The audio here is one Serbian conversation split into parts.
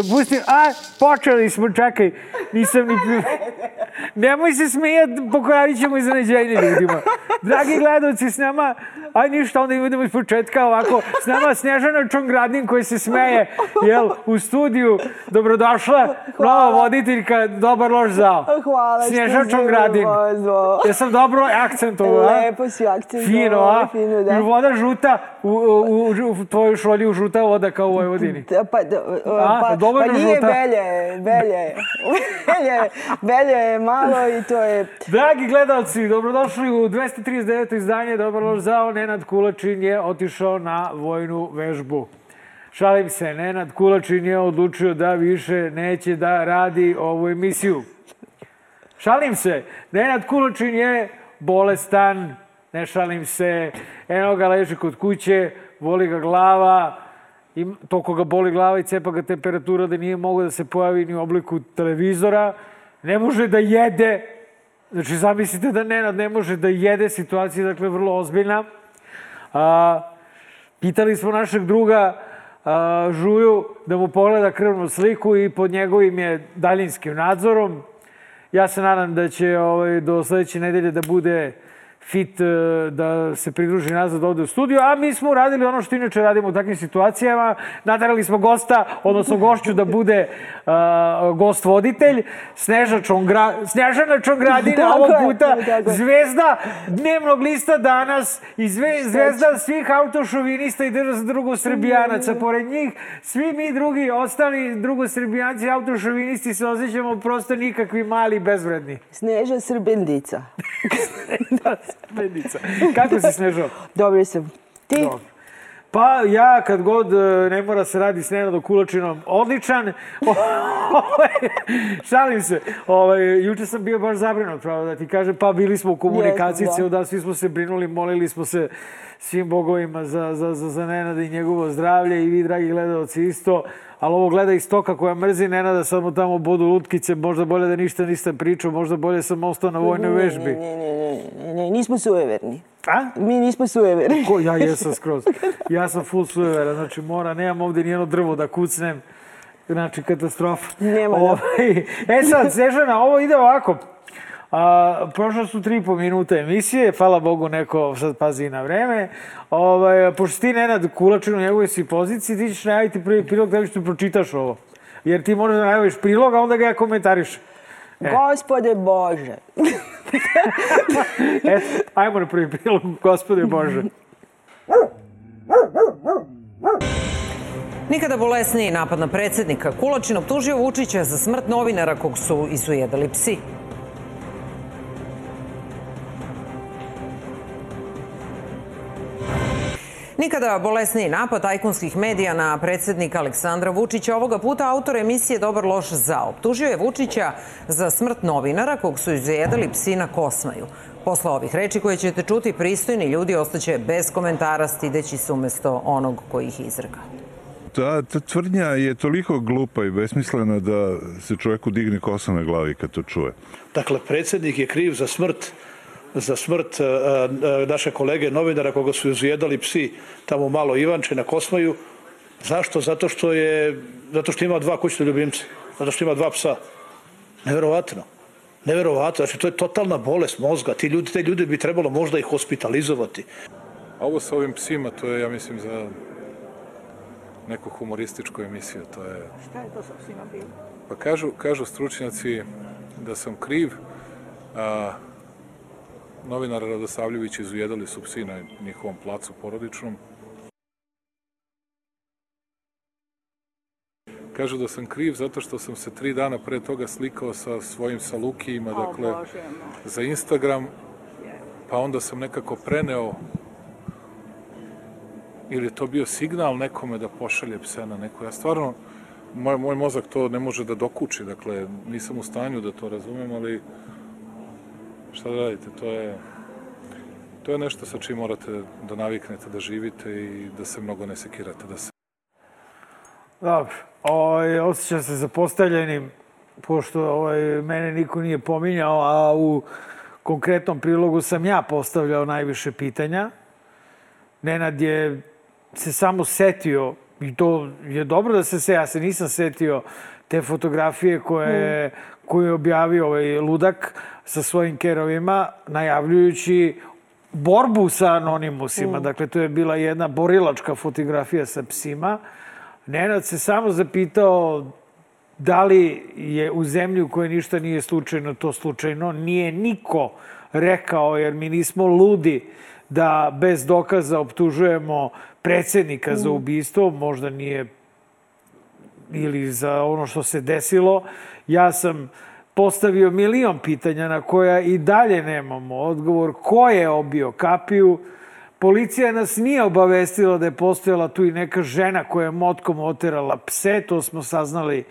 Da pustim, a, počeli smo, čekaj, nisam ni... Nemoj se smijati, pokradit ćemo iznenađenje ljudima. Dragi gledalci, s nama, aj ništa, onda idemo iz početka ovako, s nama Snježana Čongradin koji se smeje, jel, u studiju, dobrodošla, nova voditeljka, dobar loš zao. Hvala Snježana Čongradin. pozvao. Jesam dobro akcentovao, a? Lepo si akcentovao, Fino, a? fino, da. I voda žuta, u, u, u, u tvojoj šolji u žuta voda kao u Vojvodini. Da, pa, da, A, pa, pa nije žuta. belje, belje, belje, belje je malo i to je... Dragi gledalci, dobrodošli u 239. izdanje Dobar loš zao. Nenad Kulačin je otišao na vojnu vežbu. Šalim se, Nenad Kulačin je odlučio da više neće da radi ovu emisiju. Šalim se, Nenad Kulačin je bolestan, ne šalim se, eno ga leži kod kuće, boli ga glava, i toliko ga boli glava i cepa ga temperatura da nije mogao da se pojavi ni u obliku televizora, ne može da jede, znači zamislite da Nenad ne može da jede, situacija je dakle vrlo ozbiljna. A, pitali smo našeg druga a, Žuju da mu pogleda krvnu sliku i pod njegovim je daljinskim nadzorom. Ja se nadam da će ovaj, do sledeće nedelje da bude fit, e, da se pridruži nazad ovde u studiju, a mi smo uradili ono što inače radimo u takvim situacijama. Natarali smo gosta, odnosno gošću da bude uh, gost voditelj, Sneža Čongra, Snežana Čongradina ovog puta, zvezda dnevnog lista danas i zve, zvezda svih autošovinista i drugosrbijanaca. Pored njih, svi mi drugi, ostali drugosrbijanci, autošovinisti se osjećamo prosto nikakvi mali bezvredni. Sneža Srbendica. Medica. Kako si Snežo? Dobro sam. Ti? Dobro. Pa ja kad god e, ne mora se radi s Nenadom Kulačinom, odličan. Ovaj, Šalim se. Ovaj, juče sam bio baš zabrinut, pravo da ti kažem, pa bili smo u komunikaciji ceo da. dan, svi smo se brinuli, molili smo se svim bogovima za, za, za, za Nenada i njegovo zdravlje i vi, dragi gledalci, isto. Ali ovo gleda iz toka koja mrzi Nenada, samo tamo bodu lutkice, možda bolje da ništa nisam pričao, možda bolje sam ostao na vojnoj vežbi. Ne, ne, ne, ne, ne, nismo sujeverni. A? Mi nismo sujeverni. Ko, ja jesam skroz. Ja sam full sujevera, znači mora, nemam ovde nijedno drvo da kucnem. Znači, katastrofa. Nema da. Ovaj, e sad, Sežana, ovo ide ovako. A, prošlo su tri i po minuta emisije, hvala Bogu neko sad pazi na vreme. Ovaj, pošto ti Nenad Kulačin u njegovoj si poziciji, ti ćeš najaviti prvi prilog da što pročitaš ovo. Jer ti možeš da najaviš prilog, a onda ga ja komentariš. Gospode Bože. E, ajmo na prvi prilog, gospode Bože. Nikada bolesniji napad na predsednika. Kulačin optužio Vučića za smrt novinara kog su izujedali psi. Nikada bolesniji napad tajkunskih medija na predsednika Aleksandra Vučića. Ovoga puta autor emisije Dobar loš za optužio je Vučića za smrt novinara kog su izujedali psi na Kosmaju. Posle ovih reči koje ćete čuti, pristojni ljudi ostaće bez komentara stideći se umesto onog koji ih izrga. Ta, ta tvrdnja je toliko glupa i besmislena da se čoveku digne kosa na glavi kad to čuje. Dakle, predsjednik je kriv za smrt za smrt e, e, naše kolege novinara koga su izjedali psi tamo malo Ivanče na Kosmaju. Zašto? Zato što je zato što ima dva kućne ljubimce. Zato što ima dva psa. Neverovatno. Neverovatno. Znači, to je totalna bolest mozga. Ti ljudi, te ljude bi trebalo možda i hospitalizovati. A ovo sa ovim psima, to je, ja mislim, za neku humorističku emisiju. To je... Šta je to sa psima bilo? Pa kažu, kažu stručnjaci da sam kriv, a, novinar Radosavljević izujedali su psi na njihovom placu porodičnom. Kažu da sam kriv zato što sam se tri dana pre toga slikao sa svojim salukijima, dakle, za Instagram, pa onda sam nekako preneo ili je to bio signal nekome da pošalje pse na neko. Ja stvarno, moj, moj mozak to ne može da dokuči, dakle, nisam u stanju da to razumem, ali šta da radite, to je to je nešto sa čim morate da naviknete da živite i da se mnogo ne sekirate, da se Dobro. Ovaj, osjećam se zapostavljenim, pošto ovaj, mene niko nije pominjao, a u konkretnom prilogu sam ja postavljao najviše pitanja. Nenad je se samo setio I to je dobro da se se, ja se nisam setio te fotografije koje, koje je objavio ovaj ludak sa svojim kerovima, najavljujući borbu sa anonimusima. Dakle, to je bila jedna borilačka fotografija sa psima. Nenad se samo zapitao da li je u zemlji u kojoj ništa nije slučajno, to slučajno. Nije niko rekao, jer mi nismo ludi da bez dokaza optužujemo predsednika za ubistvo, možda nije ili za ono što se desilo. Ja sam postavio milion pitanja na koja i dalje nemamo odgovor. Ko je obio kapiju? Policija nas nije obavestila da je postojala tu i neka žena koja je motkom oterala pse. To smo saznali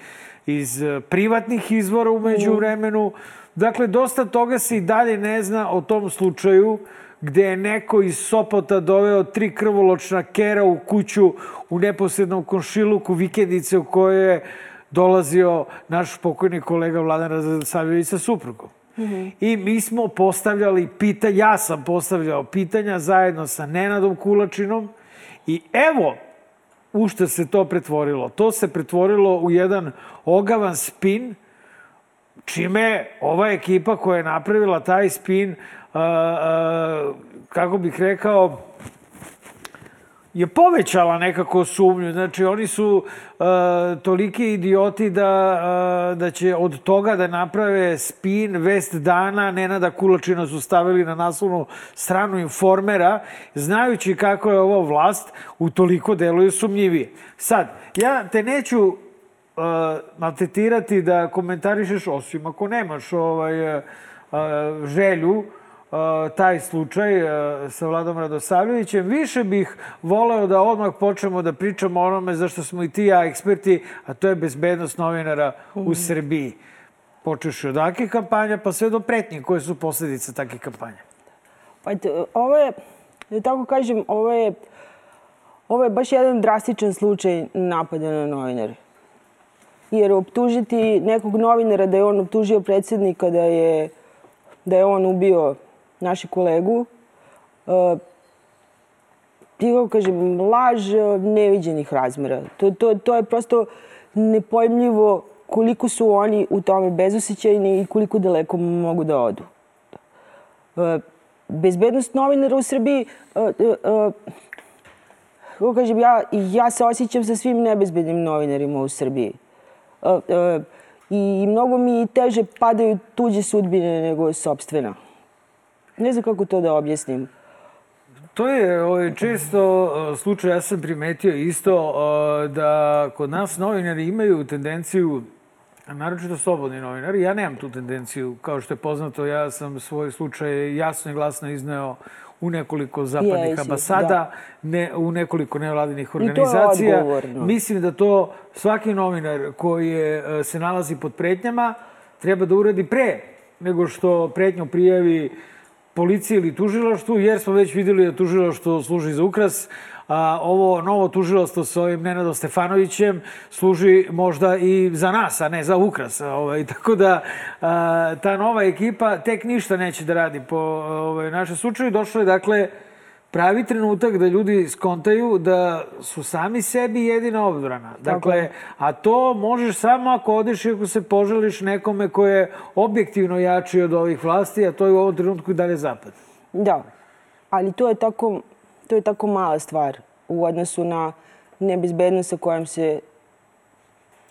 iz eh, privatnih izvora umeđu vremenu. Dakle, dosta toga se i dalje ne zna o tom slučaju gde je neko iz Sopota doveo tri krvoločna kera u kuću u neposrednom komšiluku vikendice u kojoj je dolazio naš pokojni kolega Vladan Radosavljević sa suprugom. I mi smo postavljali pitanja, ja sam postavljao pitanja zajedno sa Nenadom Kulačinom i evo u što se to pretvorilo. To se pretvorilo u jedan ogavan spin čime ova ekipa koja je napravila taj spin, kako bih rekao, je povećala nekako sumnju. Znači, oni su uh, toliki idioti da, uh, da će od toga da naprave spin, vest dana, Nenada Kulačina su stavili na naslovnu stranu informera, znajući kako je ovo vlast, u toliko deluju sumnjivije. Sad, ja te neću uh, maltetirati da komentarišeš, osim ako nemaš ovaj, uh, želju, taj slučaj sa Vladom Radosavljevićem. Više bih voleo da odmah počnemo da pričamo o onome zašto smo i ti ja eksperti, a to je bezbednost novinara u Srbiji. Počeš od takih kampanja pa sve do pretnje koje su posledice takih kampanja. Pa ovo je, da tako kažem, ovo je, ovo je baš jedan drastičan slučaj napada na novinare. Jer optužiti nekog novinara da je on optužio predsjednika da je, da je on ubio naši kolegu. Ti kako kažem, laž neviđenih razmera. To, to, to je prosto nepojmljivo koliko su oni u tome bezosećajni i koliko daleko mogu da odu. Bezbednost novinara u Srbiji, kako kažem, ja, ja se osjećam sa svim nebezbednim novinarima u Srbiji. I mnogo mi teže padaju tuđe sudbine nego sobstvena. Ne znam kako to da objasnim. To je ovaj, često uh, slučaj, ja sam primetio isto uh, da kod nas novinari imaju tendenciju naročito slobodni novinari. Ja nemam tu tendenciju, kao što je poznato, ja sam svoj slučaj jasno i glasno izneo u nekoliko zapadnih Jesi, ambasada, da. ne, u nekoliko nevladinih organizacija. Mislim da to svaki novinar koji je, e, se nalazi pod pretnjama treba da uradi pre nego što pretnju prijavi policiji ili tužilaštvu, jer smo već videli da tužilaštvo služi za ukras, a ovo novo tužilaštvo sa ovim Nenadom Stefanovićem služi možda i za nas, a ne za ukras. Ovaj, tako da a, ta nova ekipa tek ništa neće da radi po ovaj, našem slučaju. Došlo je, dakle, pravi trenutak da ljudi skontaju da su sami sebi jedina odbrana. Dakle, a to možeš samo ako odeš i ako se poželiš nekome ko je objektivno jači od ovih vlasti, a to je u ovom trenutku i dalje zapad. Da, ali to je tako, to je tako mala stvar u odnosu na nebezbednost sa kojom se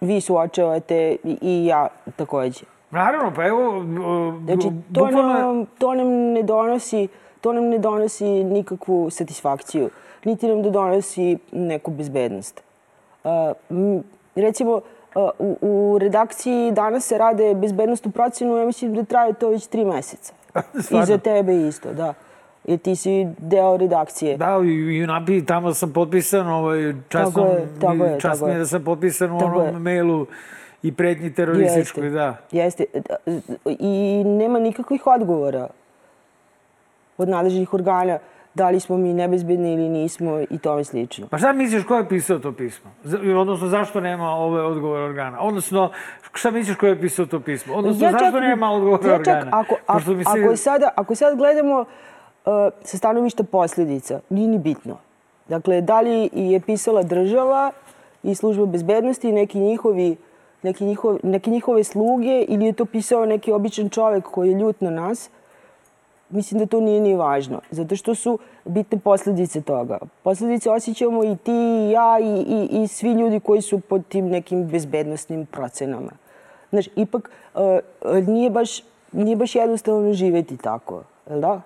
vi suočavate i- ja takođe. Naravno, pa evo, Znači, to nam, to nam ne donosi to nam ne donosi nikakvu satisfakciju, niti nam da donosi neku bezbednost. Uh, recimo, uh, u, u redakciji danas se rade bezbednostnu procenu, ja mislim da traje to već tri meseca. I za tebe isto, da. Jer ti si deo redakcije. Da, i i u NAPI tamo sam potpisan, ovaj, časno, Tako je, tako je, tako je je. da sam potpisan u Tako onom je. mailu i pretnji terorističkoj, da. Jeste. I nema nikakvih odgovora od nadležnih organa da li smo mi nebezbedni ili nismo i tome slično. Pa šta misliš ko je pisao to pismo? Odnosno, zašto nema ove odgovore organa? Odnosno, šta misliš ko je pisao to pismo? Odnosno, Ja zašto čak- nema odgovore ja čak, organa? Ako, mi se- ako, sada, ako sad gledamo uh, sa stanovišta posledica, nije ni bitno. Dakle, da li je pisala država i služba bezbednosti i neki njihovi neki, njihov, neke njihove sluge ili je to pisao neki običan čovek koji je ljut na nas, mislim da to nije ni važno. Zato što su bitne posledice toga. Posledice osjećamo i ti, i ja, i, i, i svi ljudi koji su pod tim nekim bezbednostnim procenama. Znaš, ipak uh, nije, baš, nije baš jednostavno živeti tako, da?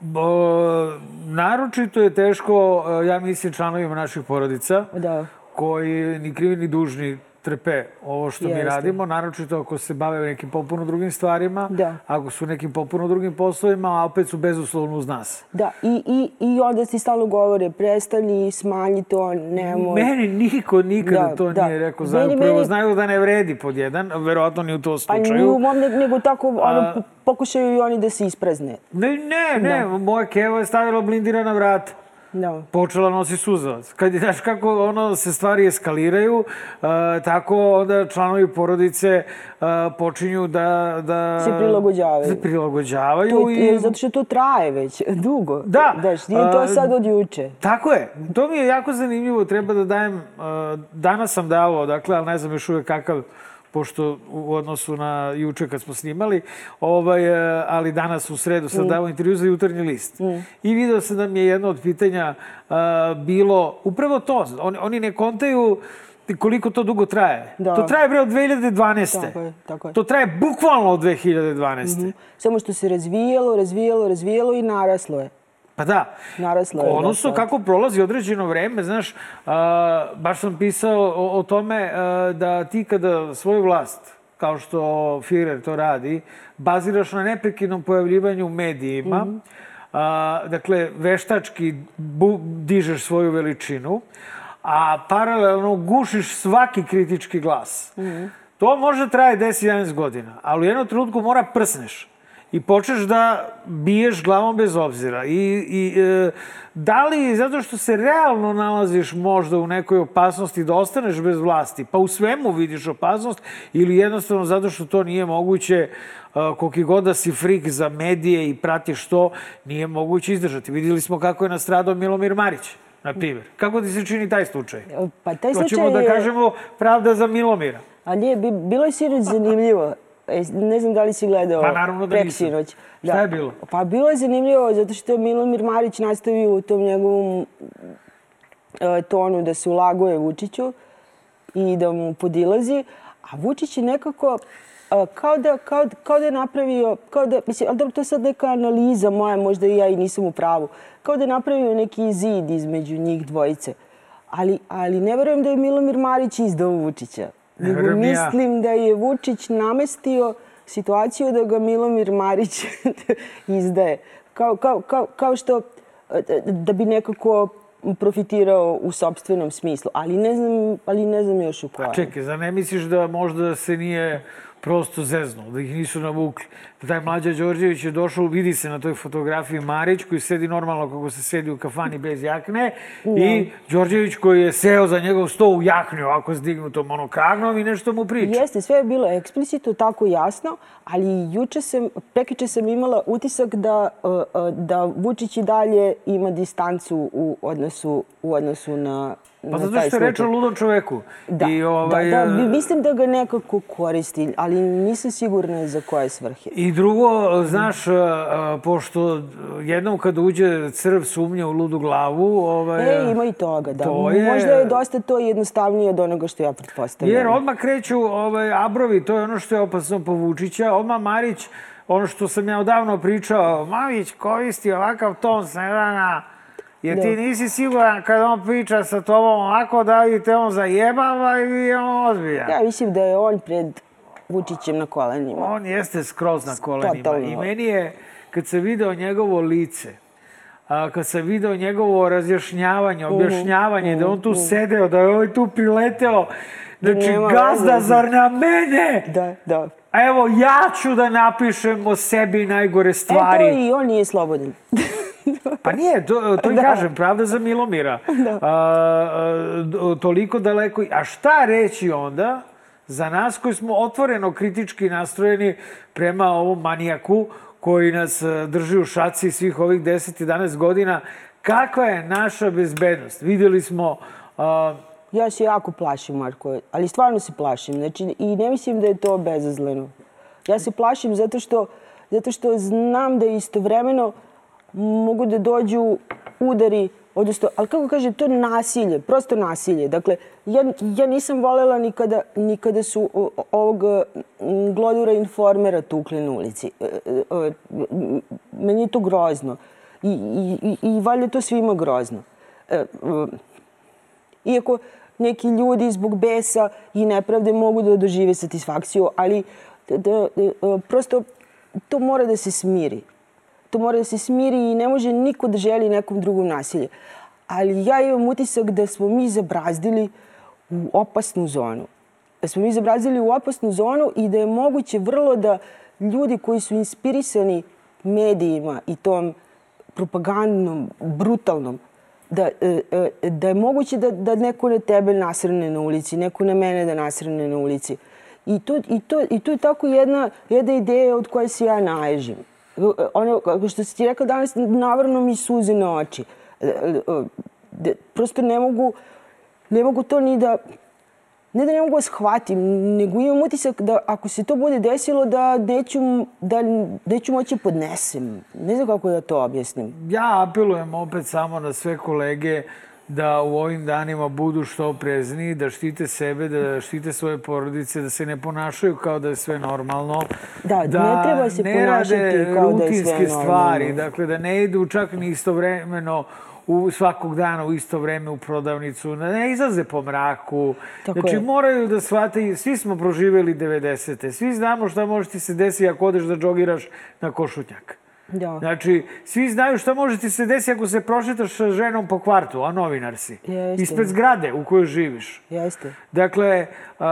Bo, naročito je teško, ja mislim, članovima naših porodica, da. koji ni krivi ni dužni trpe ovo što Jeste. mi radimo, naročito ako se bave nekim popuno drugim stvarima, da. ako su nekim popuno drugim poslovima, a opet su bezuslovno uz nas. Da, i, i, i onda ti stalno govore, prestani, smanji to, nemoj. Meni niko nikada da, to da. nije rekao. Znaju, meni, prvo, meni... znaju da ne vredi pod jedan, verovatno ni u to slučaju. Pa ni u mom, nego tako, ono, a... pokušaju i oni da se isprazne. Ne, ne, ne, da. moja keva je stavila blindirana vrata. Da. Počela nosi suzavac. Kad je, znaš kako ono se stvari eskaliraju, uh, tako onda članovi porodice uh, počinju da, da... Se prilagođavaju. Se prilagođavaju. To i... Zato što to traje već dugo. Da. Daš, nije to sad od juče. Tako je. To mi je jako zanimljivo. Treba da dajem... Danas sam davao, dakle, ali ne znam još uvek kakav pošto u odnosu na juče kad smo snimali, ovaj, e, ali danas u sredu sam mm. dao intervju za jutarnji list. Mm. I video sam da mi je jedno od pitanja uh, bilo upravo to. Oni, oni ne kontaju koliko to dugo traje. Da. To traje bre od 2012. Tako je, tako je. To traje bukvalno od 2012. Mm -hmm. Samo što se razvijalo, razvijalo, razvijalo i naraslo je. Pa da. Naraslo je. Odnosno, da, kako prolazi određeno vreme, znaš, a, baš sam pisao o, o tome a, da ti kada svoju vlast, kao što Führer to radi, baziraš na neprekidnom pojavljivanju u medijima, mm -hmm. a, dakle, veštački bu, dižeš svoju veličinu, a paralelno gušiš svaki kritički glas. Mm -hmm. To može traje 10-11 godina, ali u jednom trenutku mora prsneš i počneš da biješ glavom bez obzira. I, i e, da li zato što se realno nalaziš možda u nekoj opasnosti da ostaneš bez vlasti, pa u svemu vidiš opasnost, ili jednostavno zato što to nije moguće, e, koliki god da si frik za medije i pratiš to, nije moguće izdržati. Videli smo kako je nastradao Milomir Marić na primjer. Kako ti se čini taj slučaj? Pa taj slučaj Hoćemo da kažemo pravda za Milomira. A nije, bilo je sinoć zanimljivo. E, ne znam da li si gledao pa, naravno da preksinoć. Da. Šta je bilo? Pa bilo je zanimljivo zato što Milomir Marić nastavio u tom njegovom e, tonu da se ulaguje Vučiću i da mu podilazi, a Vučić je nekako e, kao da, kao, kao da je napravio, kao da, mislim, ali dobro, to je sad neka analiza moja, možda i ja i nisam u pravu, kao da je napravio neki zid između njih dvojice. Ali, ali ne verujem da je Milomir Marić izdao Vučića. Nego mislim da je Vučić namestio situaciju da ga Milomir Marić izdaje. Kao, kao, kao, kao što da bi nekako profitirao u sobstvenom smislu, ali ne znam, ali ne znam još u kojem. A čekaj, za ne misliš da možda se nije prosto zeznuo, da ih nisu navukli. Da taj mlađa Đorđević je došao, vidi se na toj fotografiji Marić koji sedi normalno kako se sedi u kafani bez jakne no. i Đorđević koji je seo za njegov sto u jaknju ovako zdignutom monokragnom i nešto mu priča. Jeste, sve je bilo eksplicito tako jasno, ali juče sam, prekiče sam imala utisak da, da Vučić i dalje ima distancu u odnosu, u odnosu na Pa zato što je reč o ludom čoveku. Da, I, ovaj, da, da, mislim da ga nekako koristi, ali nisam sigurna za koje svrhe. I drugo, znaš, pošto jednom kad uđe crv sumnja u ludu glavu... Ovaj, e, ima i toga, da. To je... Možda je dosta to jednostavnije od onoga što ja pretpostavljam. Jer odmah kreću ovaj, abrovi, to je ono što je opasno po Vučića. Odmah Marić, ono što sam ja odavno pričao, Mavić koristi ovakav ton Snedana, Jer ti nisi siguran kad on priča sa tobom ovako da li te on zajebava ili on odbija. Ja mislim da je on pred Vučićem na kolenima. On jeste skroz na kolenima. Totalno. I meni je, kad se video njegovo lice, a, kad sam video njegovo razjašnjavanje, mhm. objašnjavanje, uh -huh. da on tu uh mhm. -huh. sedeo, da je ovaj tu prileteo, znači Nema gazda, veze. zar na mene? Da, da. A evo, ja ću da napišem o sebi najgore stvari. E, to i on nije slobodan. Pa nije, to, to i da. kažem, pravda za Milomira. Da. A, a, toliko daleko. A šta reći onda za nas koji smo otvoreno kritički nastrojeni prema ovom manijaku koji nas drži u šaci svih ovih 10-11 godina, kakva je naša bezbednost? Videli smo a, Ja se jako plašim, Marko, ali stvarno se plašim. Znači, I ne mislim da je to bezazleno. Ja se plašim zato što, zato što znam da istovremeno mogu da dođu udari odnosno, ali kako kaže, to je nasilje, prosto nasilje. Dakle, ja, ja nisam volela nikada, nikada su ovog glodura informera tukli na ulici. E, e, e, meni je to grozno. I, i, i, i valjda to svima grozno. Iako neki ljudi zbog besa i nepravde mogu da dožive satisfakciju, ali da, da, prosto to mora da se smiri to mora da se smiri i ne može niko da želi nekom drugom nasilje. Ali ja imam utisak da smo mi zabrazdili u opasnu zonu. Da smo mi zabrazdili u opasnu zonu i da je moguće vrlo da ljudi koji su inspirisani medijima i tom propagandnom, brutalnom, da, e, e, da je moguće da, da neko na tebe nasrne na ulici, neko na mene da nasrne na ulici. I to, i to, i to je tako jedna, jedna ideja od koje se ja naježim ono, što si ti rekla danas, navrno mi suze na oči. E, e, prosto ne mogu, ne mogu to ni da, ne da ne mogu da shvatim, nego imam utisak da ako se to bude desilo da neću, da neću moći podnesem. Ne znam kako da to objasnim. Ja apelujem opet samo na sve kolege da u ovim danima budu što oprezniji, da štite sebe, da štite svoje porodice, da se ne ponašaju kao da je sve normalno. Da, da ne treba se ne ponašati kao da je sve normalno. stvari, dakle da ne idu čak ni istovremeno u svakog dana u isto vreme u prodavnicu, da ne izlaze po mraku. Tako znači, je. moraju da shvate, svi smo proživjeli 90. Svi znamo šta može ti se desiti ako odeš da džogiraš na košutnjak. Da. Znači, svi znaju šta može ti se desiti ako se prošetaš sa ženom po kvartu, a novinar si. Jeste. Ispred zgrade u kojoj živiš. Jeste. Dakle, uh,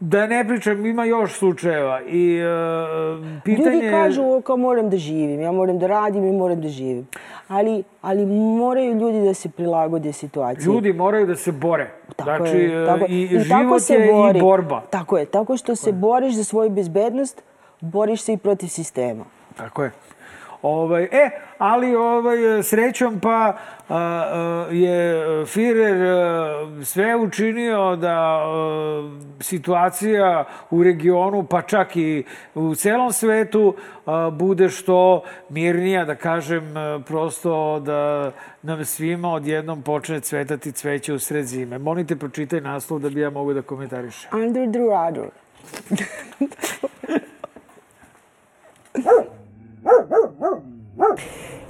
da ne pričam, ima još slučajeva. I uh, pitanje... Ljudi kažu kao moram da živim, ja moram da radim i moram da živim. Ali, ali moraju ljudi da se prilagode situaciji. Ljudi moraju da se bore. Tako znači, je, tako i, i život se je bori. i borba. Tako je, tako što se boriš za svoju bezbednost, boriš se i protiv sistema. Tako je. Ovaj, e, ali ovaj, srećom pa a, a, je Firer a, sve učinio da a, situacija u regionu, pa čak i u celom svetu, a, bude što mirnija, da kažem, a, prosto da nam svima odjednom počne cvetati cveće u sred zime. Molite, pročitaj naslov da bi ja mogu da komentarišem. Under the radar. Não, não, não.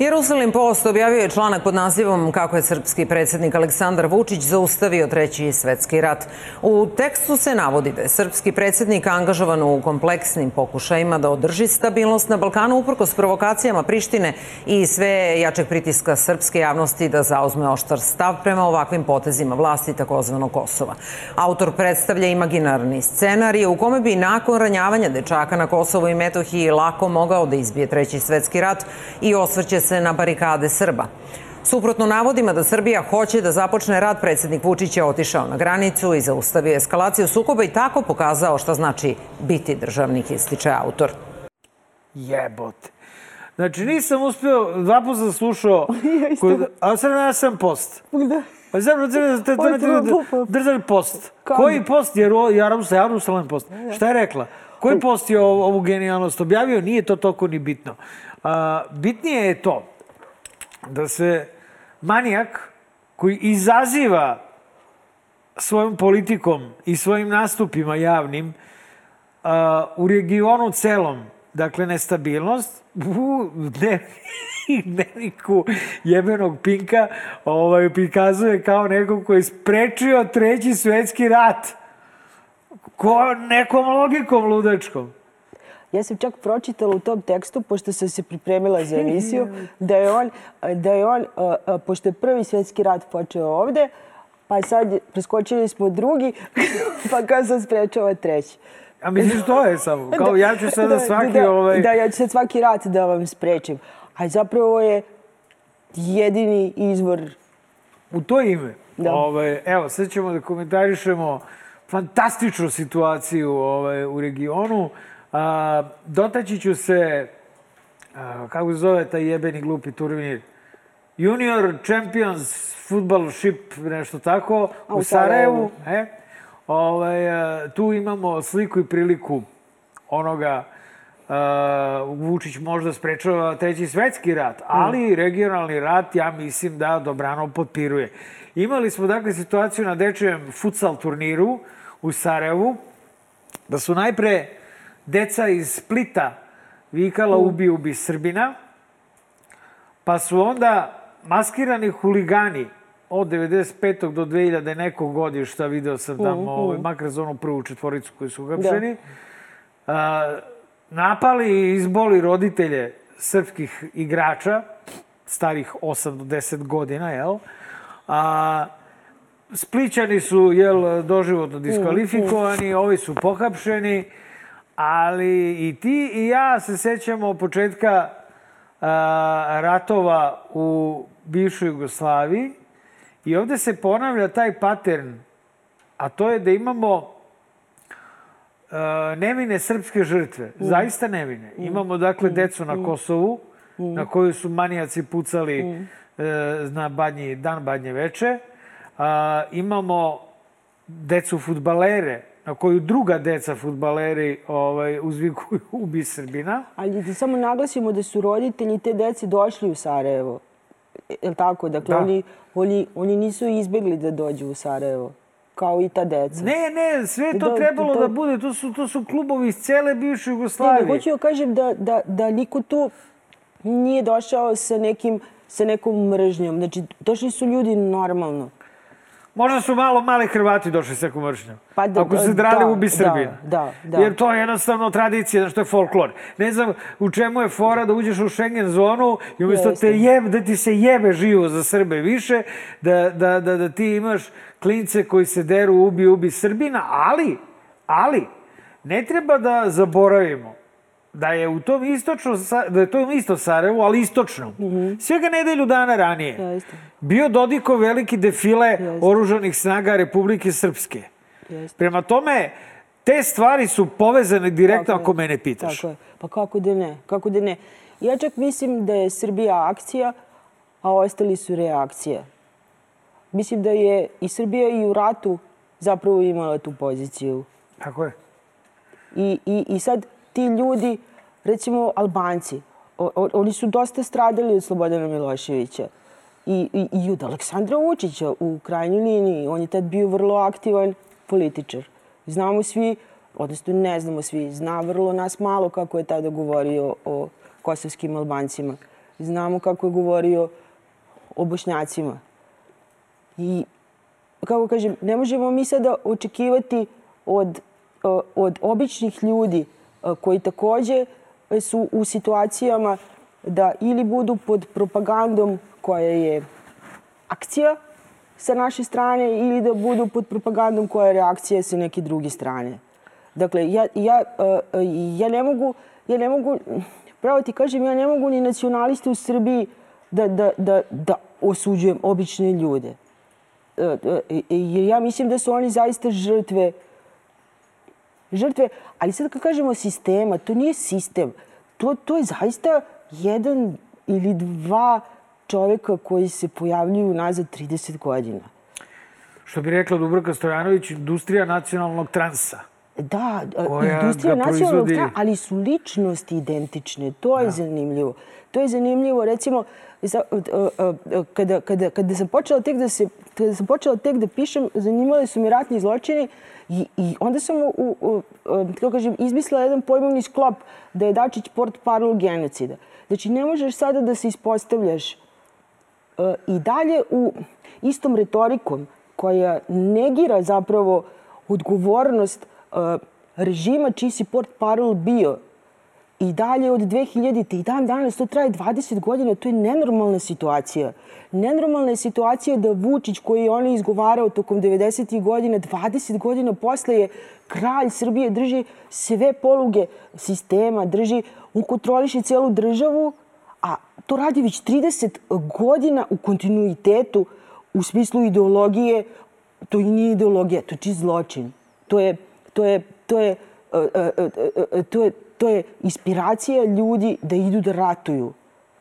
Jerusalim Post objavio je članak pod nazivom kako je srpski predsednik Aleksandar Vučić zaustavio treći svetski rat. U tekstu se navodi da je srpski predsednik angažovan u kompleksnim pokušajima da održi stabilnost na Balkanu uprkos provokacijama Prištine i sve jačeg pritiska srpske javnosti da zauzme oštar stav prema ovakvim potezima vlasti takozvanog Kosova. Autor predstavlja imaginarni scenarij u kome bi nakon ranjavanja dečaka na Kosovu i Metohiji lako mogao da izbije treći svetski rat i osvrće se na barikade Srba. Suprotno navodima da Srbija hoće da započne rad, predsednik Vučić je otišao na granicu i zaustavio eskalaciju sukoba i tako pokazao šta znači biti državnik, ističe autor. Jebote. Znači, nisam uspio, dva puta sam slušao, kod, a sad ja sam post. Da. Pa znam, držali post. Koji post? Jer Jerusalem post. Šta je rekla? Koji post je ovu genijalnost objavio? Nije to toliko ni bitno. A, bitnije je to da se manijak koji izaziva svojom politikom i svojim nastupima javnim a, u regionu celom, dakle nestabilnost, u dnevniku jebenog Pinka ovaj, prikazuje kao nekog koji je sprečio treći svetski rat. Ko, nekom logikom ludačkom. Ja sam čak pročitala u tom tekstu, pošto sam se pripremila za emisiju, da je on, da je on pošto je prvi svjetski rat počeo ovde, pa sad preskočili smo drugi, pa kao sam sprečava treći. A misliš to je samo? Kao ja ću sada da, svaki da, ovaj... Da, ja ću sad svaki rat da vam sprečim. A zapravo je jedini izvor... U to ime. Da. Ovaj, evo, sad ćemo da komentarišemo fantastičnu situaciju ovaj, u regionu. A, dotaći ću se, a, kako se zove taj jebeni glupi turnir, Junior Champions Football Ship, nešto tako, u, u Sarajevu. E, ovaj, tu imamo sliku i priliku onoga uh, Vučić možda sprečava treći svetski rat, ali regionalni rat, ja mislim da dobrano potpiruje. Imali smo dakle situaciju na dečijem futsal turniru u Sarajevu, da su najpre deca iz Splita vikala ubi, ubi Srbina, pa su onda maskirani huligani od 95. do 2000 nekog godišta, video sam tamo, mm, ovaj, makar za onu prvu četvoricu koji su uhapšeni, da. napali i izboli roditelje srpskih igrača, starih 8 do 10 godina, jel? A, Splićani su, jel, doživotno diskvalifikovani, ovi su pohapšeni, ali i ti i ja se sećamo početka a, ratova u bivšoj Jugoslaviji i ovde se ponavlja taj pattern, a to je da imamo a, nevine srpske žrtve, mm. zaista nevine. Mm. Imamo, dakle, mm. decu na Kosovu, mm. na koju su manijaci pucali mm. e, na badnji, dan badnje veče. A, imamo decu futbalere, na koju druga deca futbaleri ovaj, uzvikuju ubi Srbina. Ali da samo naglasimo da su roditelji te dece došli u Sarajevo. Je li tako? Dakle, da. oni, oni, oni nisu izbegli da dođu u Sarajevo kao i ta deca. Ne, ne, sve to da, trebalo to... da bude. To su, to su klubovi iz cele bivše Jugoslavije. Ne, ne, hoću da kažem da, da, da niko tu nije došao sa nekim sa nekom mržnjom. Znači, došli su ljudi normalno. Možda su malo mali Hrvati došli sa kumršnjom. Pa da, Ako se drali da, ubi Srbina. Da, da, Jer to je jednostavno tradicija, što je folklor. Ne znam u čemu je fora da uđeš u Schengen zonu i umjesto te jeb, da ti se jebe živo za Srbe više, da, da, da, da ti imaš klince koji se deru ubi, ubi Srbina, ali, ali, ne treba da zaboravimo da je u tom istočno, da je to isto Sarajevo, ali istočno. Mm -hmm. Svega nedelju dana ranije. Jeste. Bio Dodiko veliki defile Jeste. oružanih snaga Republike Srpske. Jeste. Prema tome, te stvari su povezane direktno ako mene pitaš. Tako je. Pa kako da ne? Kako da ne? Ja čak mislim da je Srbija akcija, a ostali su reakcija. Mislim da je i Srbija i u ratu zapravo imala tu poziciju. Tako je. I, i, i sad ti ljudi, recimo Albanci, o, o, oni su dosta stradali od Slobodana Miloševića i, i, i od Aleksandra Vučića u krajnjoj liniji. On je tad bio vrlo aktivan političar. Znamo svi, odnosno ne znamo svi, zna vrlo nas malo kako je tada govorio o kosovskim Albancima. Znamo kako je govorio o Bošnjacima. I, kako kažem, ne možemo mi sada očekivati od, od običnih ljudi koji takođe su u situacijama da ili budu pod propagandom koja je akcija sa naše strane ili da budu pod propagandom koja je reakcija sa neke druge strane. Dakle, ja, ja, ja ne mogu, ja ne mogu, pravo ti kažem, ja ne mogu ni nacionaliste u Srbiji da, da, da, da osuđujem obične ljude. Jer ja mislim da su oni zaista žrtve žrtve, ali sad kad kažemo sistema, to nije sistem. To, to je zaista jedan ili dva čoveka koji se pojavljuju nazad 30 godina. Što bi rekla Dubroka Stojanović, industrija nacionalnog transa. Da, industrija nacionalnog transa, ali su ličnosti identične. To je da. zanimljivo. To je zanimljivo, recimo, kada, kada, kada sam počela tek da se kada sam počela tek da pišem, zanimali su mi ratni zločini I, i onda sam, u, u, u, kako kažem, izmislila jedan pojmovni sklop da je Dačić port parol genocida. Znači, ne možeš sada da se ispostavljaš i dalje u istom retorikom koja negira zapravo odgovornost uh, režima čiji si port parol bio i dalje od 2000. i dan danas, to traje 20 godina, to je nenormalna situacija. Nenormalna je situacija da Vučić, koji je on izgovarao tokom 90. godina, 20 godina posle je kralj Srbije, drži sve poluge sistema, drži, on kontroliše celu državu, već 30 godina u kontinuitetu, u smislu ideologije, to i nije ideologija, to je čist zločin. To je, to je, to je, to je, to je, to je inspiracija ljudi da idu da ratuju.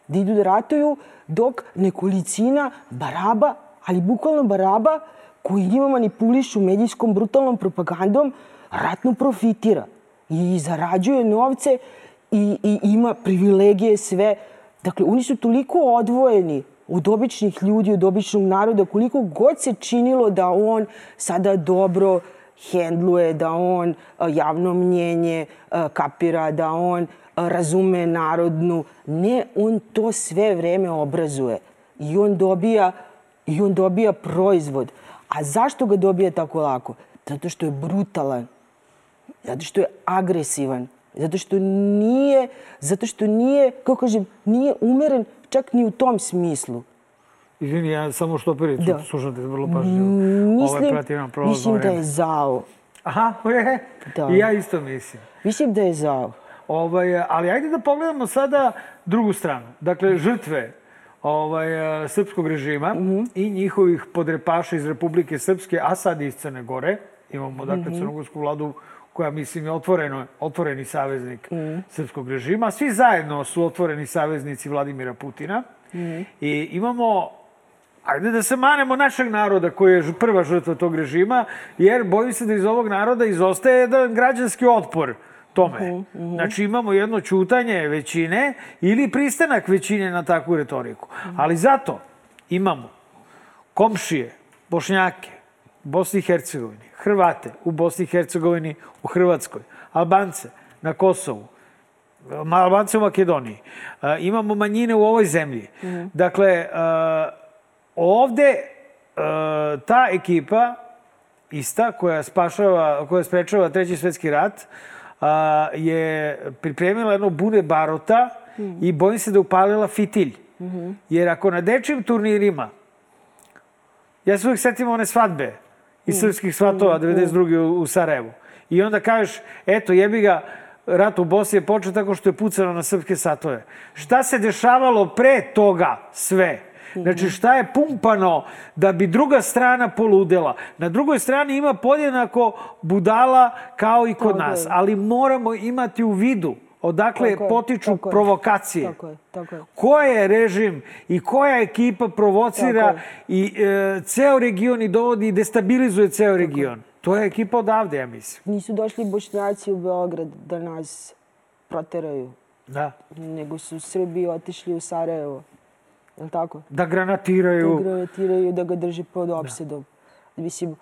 da idu da ratuju, dok nekolicina baraba, ali bukvalno baraba, koji njima manipulišu medijskom brutalnom propagandom, ratno profitira i zarađuje novce i, i ima privilegije sve. Dakle, oni su toliko odvojeni od običnih ljudi, od običnog naroda, koliko god se činilo da on sada dobro hendluje, da on javno mnjenje kapira, da on razume narodnu. Ne, on to sve vreme obrazuje i on dobija, i on dobija proizvod. A zašto ga dobija tako lako? Zato što je brutalan, zato što je agresivan, zato što nije, zato što nije, kako kažem, nije umeren čak ni u tom smislu. Izvini, ja samo što prvi da. slušam te vrlo pažljivo. Mislim, Ovo mislim da je zao. Aha, je. Da. I ja isto mislim. Mislim da je zao. Ovaj, ali ajde da pogledamo sada drugu stranu. Dakle, žrtve ovaj, srpskog režima mm -hmm. i njihovih podrepaša iz Republike Srpske, a sad iz Crne Gore. Imamo, dakle, mm -hmm. crnogorsku vladu koja, mislim, je otvoreno, otvoreni saveznik mm. srpskog režima. Svi zajedno su otvoreni saveznici Vladimira Putina. Mm. I imamo Ajde da se manemo našeg naroda koji je prva žrtva tog režima, jer bojim se da iz ovog naroda izostaje jedan građanski otpor tome. Uh -huh, uh -huh. Znači imamo jedno čutanje većine ili pristanak većine na takvu retoriku. Uh -huh. Ali zato imamo komšije, bošnjake, Bosni i Hercegovini, Hrvate u Bosni i Hercegovini, u Hrvatskoj, Albance na Kosovu, Albance u Makedoniji. Uh, imamo manjine u ovoj zemlji. Mm -hmm. Dakle, uh, ovde uh, ta ekipa ista koja spašava, koja sprečava treći svetski rat uh, je pripremila jedno bune barota mm i bojim se da upalila fitilj. Mm -hmm. Jer ako na dečijim turnirima ja se uvijek setim one svadbe iz srpskih svatova 92. u, u Sarajevu. I onda kažeš, eto, jebi ga, rat u Bosni je počeo tako što je pucano na srpske satove. Šta se dešavalo pre toga sve? Znači šta je pumpano da bi druga strana poludela. Na drugoj strani ima podjednako budala kao i kod nas. Ali moramo imati u vidu odakle tako potiču tako provokacije. Tako je, tako je. Ko je režim i koja ekipa provocira i e, ceo region i dovodi i destabilizuje ceo region. To je ekipa odavde, ja mislim. Nisu došli bošnjaci u Beograd da nas proteraju. Da. Nego su Srbi otišli u Sarajevo. Je tako? Da granatiraju. Da granatiraju, da ga drže pod opsedom. Da. Mislim...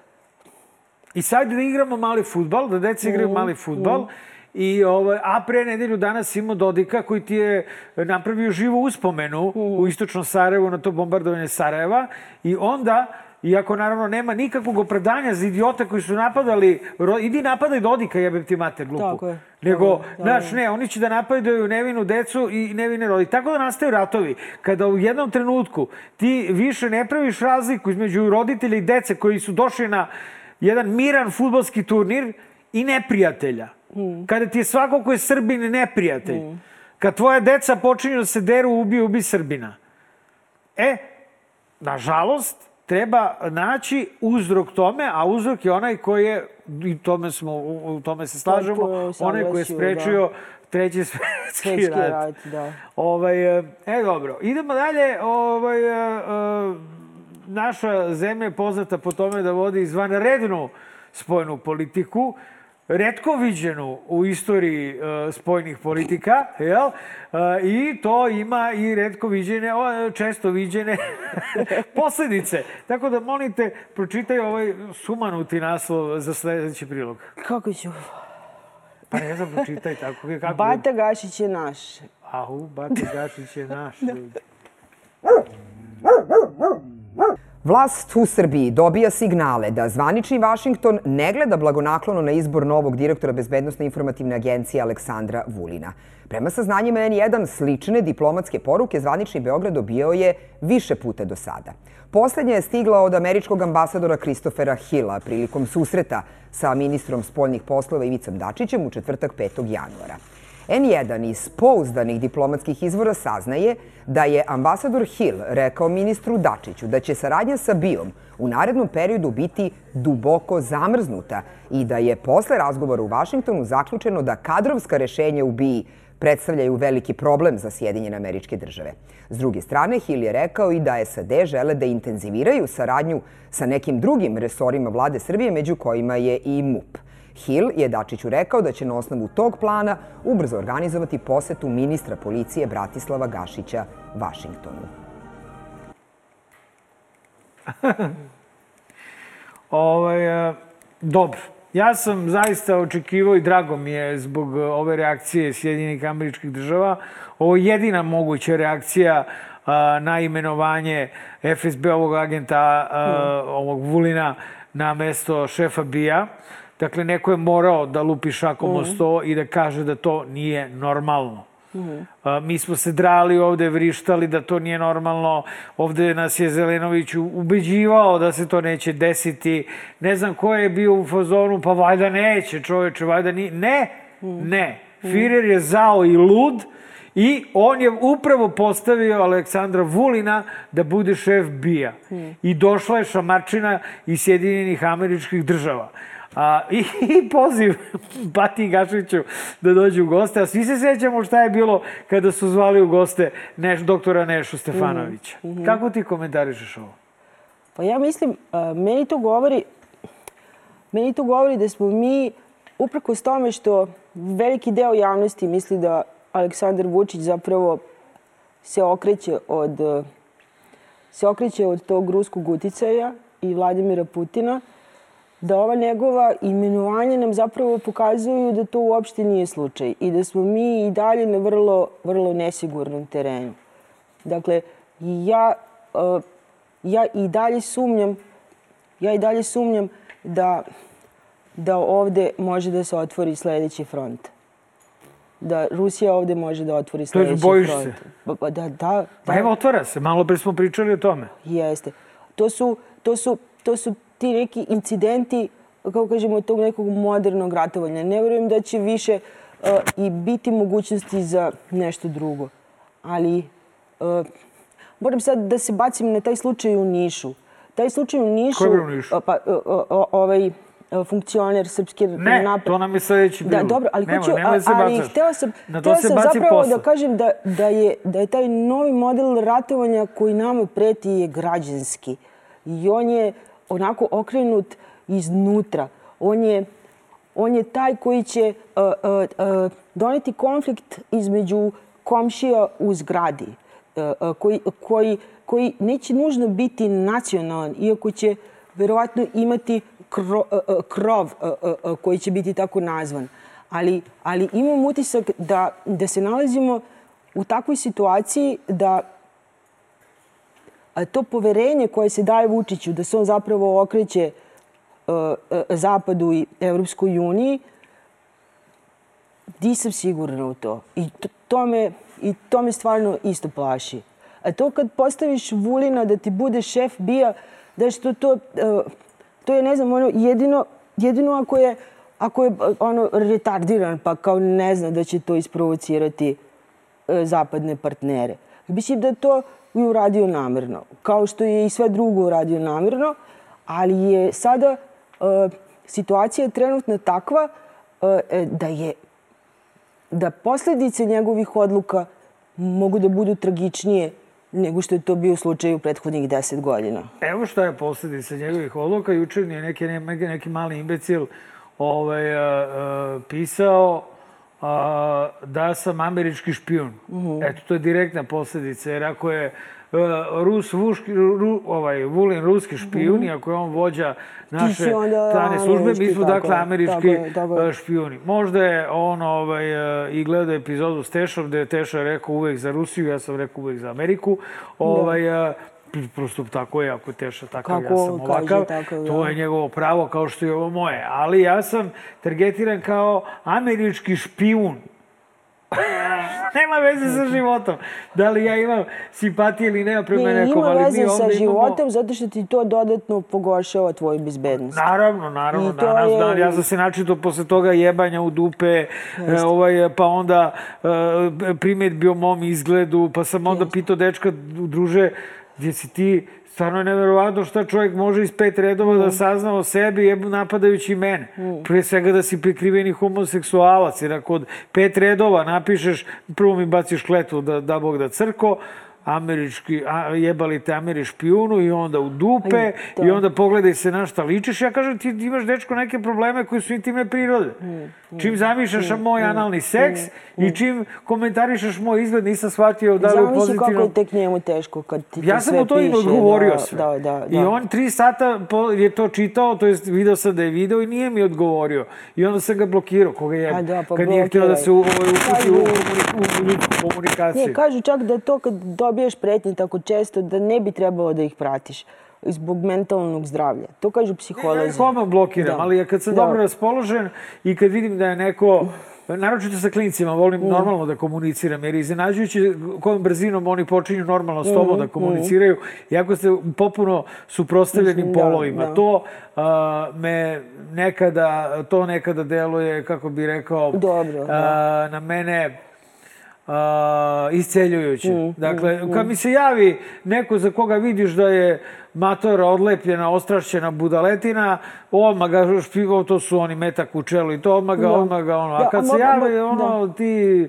I sad da igramo mali futbal, da deca igraju mm, mali futbal. Mm I, ovaj, a pre nedelju danas imao Dodika koji ti je napravio živu uspomenu mm. u istočnom Sarajevu na to bombardovanje Sarajeva. I onda, iako naravno nema nikakvog opravdanja za idiota koji su napadali, idi napadaj Dodika, jebem ti mater, glupu. Tako je. Nego, znaš, ne, oni će da napadaju nevinu decu i nevine rodi. Tako da nastaju ratovi. Kada u jednom trenutku ti više ne praviš razliku između roditelja i dece koji su došli na jedan miran futbolski turnir i neprijatelja Mm. Kada ti je svako ko je Srbin neprijatelj. Mm. Kad tvoja deca počinju da se deru, ubi, ubi Srbina. E, nažalost, treba naći uzrok tome, a uzrok je onaj koji je, i tome smo, u tome se slažemo, onaj koji je sprečio da. treći svetski rat. rat da. Ovaj, e, e, dobro. Idemo dalje. Ovaj, e, e, naša zemlja je poznata po tome da vodi izvanrednu spojnu politiku redko viđenu u istoriji uh, spojnih politika, jel? Uh, I to ima i redko viđene, o, često viđene posledice. Tako da, molite, pročitaj ovaj sumanuti naslov za sledeći prilog. Kako ću? Pa ne znam, pročitaj tako. Kako Bata Gašić je naš. Ahu, Bata Gašić je naš. da. Vlast u Srbiji dobija signale da zvanični Vašington ne gleda blagonaklono na izbor novog direktora Bezbednostne informativne agencije Aleksandra Vulina. Prema saznanjima N1, slične diplomatske poruke zvanični Beograd dobio je više puta do sada. Poslednja je stigla od američkog ambasadora Kristofera Hilla prilikom susreta sa ministrom spoljnih poslova Ivicom Dačićem u četvrtak 5. januara. N1 iz pouzdanih diplomatskih izvora saznaje da je ambasador Hill rekao ministru Dačiću da će saradnja sa BIOM u narednom periodu biti duboko zamrznuta i da je posle razgovora u Vašingtonu zaključeno da kadrovska rešenja u BII predstavljaju veliki problem za Sjedinjene američke države. S druge strane, Hill je rekao i da SAD žele da intenziviraju saradnju sa nekim drugim resorima vlade Srbije, među kojima je i MUP. Hill je Dačiću rekao da će na osnovu tog plana ubrzo organizovati posetu ministra policije Bratislava Gašića Vašingtonu. ovaj, dobro. Ja sam zaista očekivao i drago mi je zbog ove reakcije Sjedinjenih američkih država. Ovo je jedina moguća reakcija a, na imenovanje FSB ovog agenta, a, ovog Vulina, na mesto šefa BIA. Dakle, neko je morao da lupi šakom o sto i da kaže da to nije normalno. A, mi smo se drali ovde, vrištali da to nije normalno. Ovde nas je Zelenović ubeđivao da se to neće desiti. Ne znam ko je bio u fazonu, pa valjda neće čoveče, valjda ni... Ne, ne. Firer je zao i lud i on je upravo postavio Aleksandra Vulina da bude šef BIA. I došla je šamarčina iz Sjedinjenih američkih država. A, i, I poziv Pati Gašiću da dođe u goste. A svi se sećamo šta je bilo kada su zvali u goste Neš, doktora Nešu Stefanovića. Mm -hmm. Kako ti komentarišeš ovo? Pa ja mislim, a, meni to govori, meni to govori da smo mi, uprkos tome što veliki deo javnosti misli da Aleksandar Vučić zapravo se okreće od se okreće od tog ruskog uticaja i Vladimira Putina, da ova njegova imenovanja nam zapravo pokazuju da to uopšte nije slučaj i da smo mi i dalje na vrlo, vrlo nesigurnom terenu. Dakle, ja, uh, ja i dalje sumnjam, ja i dalje sumnjam da, da ovde može da se otvori sledeći front. Da Rusija ovde može da otvori sledeći to bojiš front. se? Pa, pa da, da, Pa evo, otvara se. Malo pre smo pričali o tome. Jeste. To su, to su, to su ti neki incidenti, kako kažemo, tog nekog modernog ratovanja. Ne verujem da će više uh, i biti mogućnosti za nešto drugo. Ali uh, moram sad da se bacim na taj slučaj u Nišu. Taj slučaj u Nišu... Ko je u Nišu? Uh, pa, uh, ovaj funkcioner srpske ne, napad. to nam je sledeći bilo. Da, dobro, ali Nema, hoću, nemoj se ali htela sam, Na se sam zapravo posao. da kažem da, da, je, da je taj novi model ratovanja koji nama preti je građanski. I on je onako okrenut iznutra. On je, on je taj koji će uh, uh, uh, doneti konflikt između komšija u zgradi, uh, uh, koji, koji, koji neće nužno biti nacionalan, iako će verovatno imati uh, krov uh, koji će biti tako nazvan. Ali, ali imam utisak da, da se nalazimo u takvoj situaciji da to poverenje koje se daje Vučiću da se on zapravo okreće uh, uh, Zapadu i Evropskoj uniji, nisam sigurna u to. I to, to, me, I to me stvarno isto plaši. A to kad postaviš Vulina da ti bude šef bija, da što to, uh, to je, ne znam, ono, jedino, jedino ako je, ako je ono, retardiran, pa kao ne zna da će to isprovocirati zapadne partnere. Mislim da to je uradio namerno, kao što je i sve drugo uradio namerno, ali je sada uh, situacija trenutno takva uh, da je da posledice njegovih odluka mogu da budu tragičnije nego što je to bio slučaj u prethodnih deset godina. Evo šta je posledica njegovih odluka. Jučer je neki, neki, mali imbecil ovaj, a, pisao a, da sam američki špijun. Mm -hmm. Eto, to je direktna posledica, jer ako je Rus, Vuški, Ru, ovaj, Vulin ruski špijun, mm ako je on vođa naše strane službe, mi smo dakle američki tako je, tako je. špijuni. Možda je on ovaj, i gledao epizodu s Tešom, gde je Teša rekao uvek za Rusiju, ja sam rekao uvek za Ameriku. Ovaj, da prosto tako je, ako Teša takav, kako ja sam ovakav, to da. je njegovo pravo kao što je ovo moje. Ali ja sam targetiran kao američki špijun. nema veze sa životom. Da li ja imam simpatije ili nema prema ne, nekom, ali mi veze sa ovde životom imamo... zato što ti to dodatno pogoršava tvoju bezbednost. Naravno, naravno, I danas je- dan. Ja sam se načito posle toga jebanja u dupe, e, ovaj, pa onda e, primetbi o mom izgledu, pa sam onda pitao dečka, druže, gdje si ti, stvarno je neverovatno šta čovjek može iz pet redova Mm. da sazna o sebi jebu napadajući mene. Prije svega da si prikriveni homoseksualac, jer ako od pet redova napišeš, prvo mi baciš kletvu da, da Bog da crko, američki, a, jebali te ameri špijunu i onda u dupe Aj, to. i onda pogledaj se na šta ličiš. Ja kažem ti imaš dečko neke probleme koji su intimne prirode. Mm, Čim zamišljaš moj analni seks i čim komentarišeš moj izgled, nisam shvatio da li u Zamisli kako je tek njemu teško kad ti Ja sam mu to i odgovorio da, sve. Da, da, da. I on tri sata je to čitao, to jest video sam da je video i nije mi odgovorio. I onda sam ga blokirao, koga je, A da, pa kad nije htio da se u, ovaj, uputi u, komunikaciju. Nije, kažu čak da to kad dobiješ pretnje tako često, da ne bi trebalo da ih pratiš zbog mentalnog zdravlja. To kažu Ja psiholozi. ih odmah blokiram, Da. ali ja kad sam Da. dobro raspoložen i kad vidim da je neko naročito sa klincima, volim Mm. normalno da komuniciram, jer iznenađujući kojom brzinom oni počinju normalno s Mm, tobom da komuniciraju, iako ste popuno suprostavljeni Mislim, da, polovima. da. To a, me nekada, to nekada deluje, kako bi rekao, Dobro, da. a, na mene a, isceljujuće. Mm, dakle, kad mi se javi neko za koga vidiš da je matora odlepljena, ostrašćena budaletina, odmah ga špivao, to su oni metak u čelu i to odmah ga, Da. odmah ga ono. A Da, kad a se javi ono, ti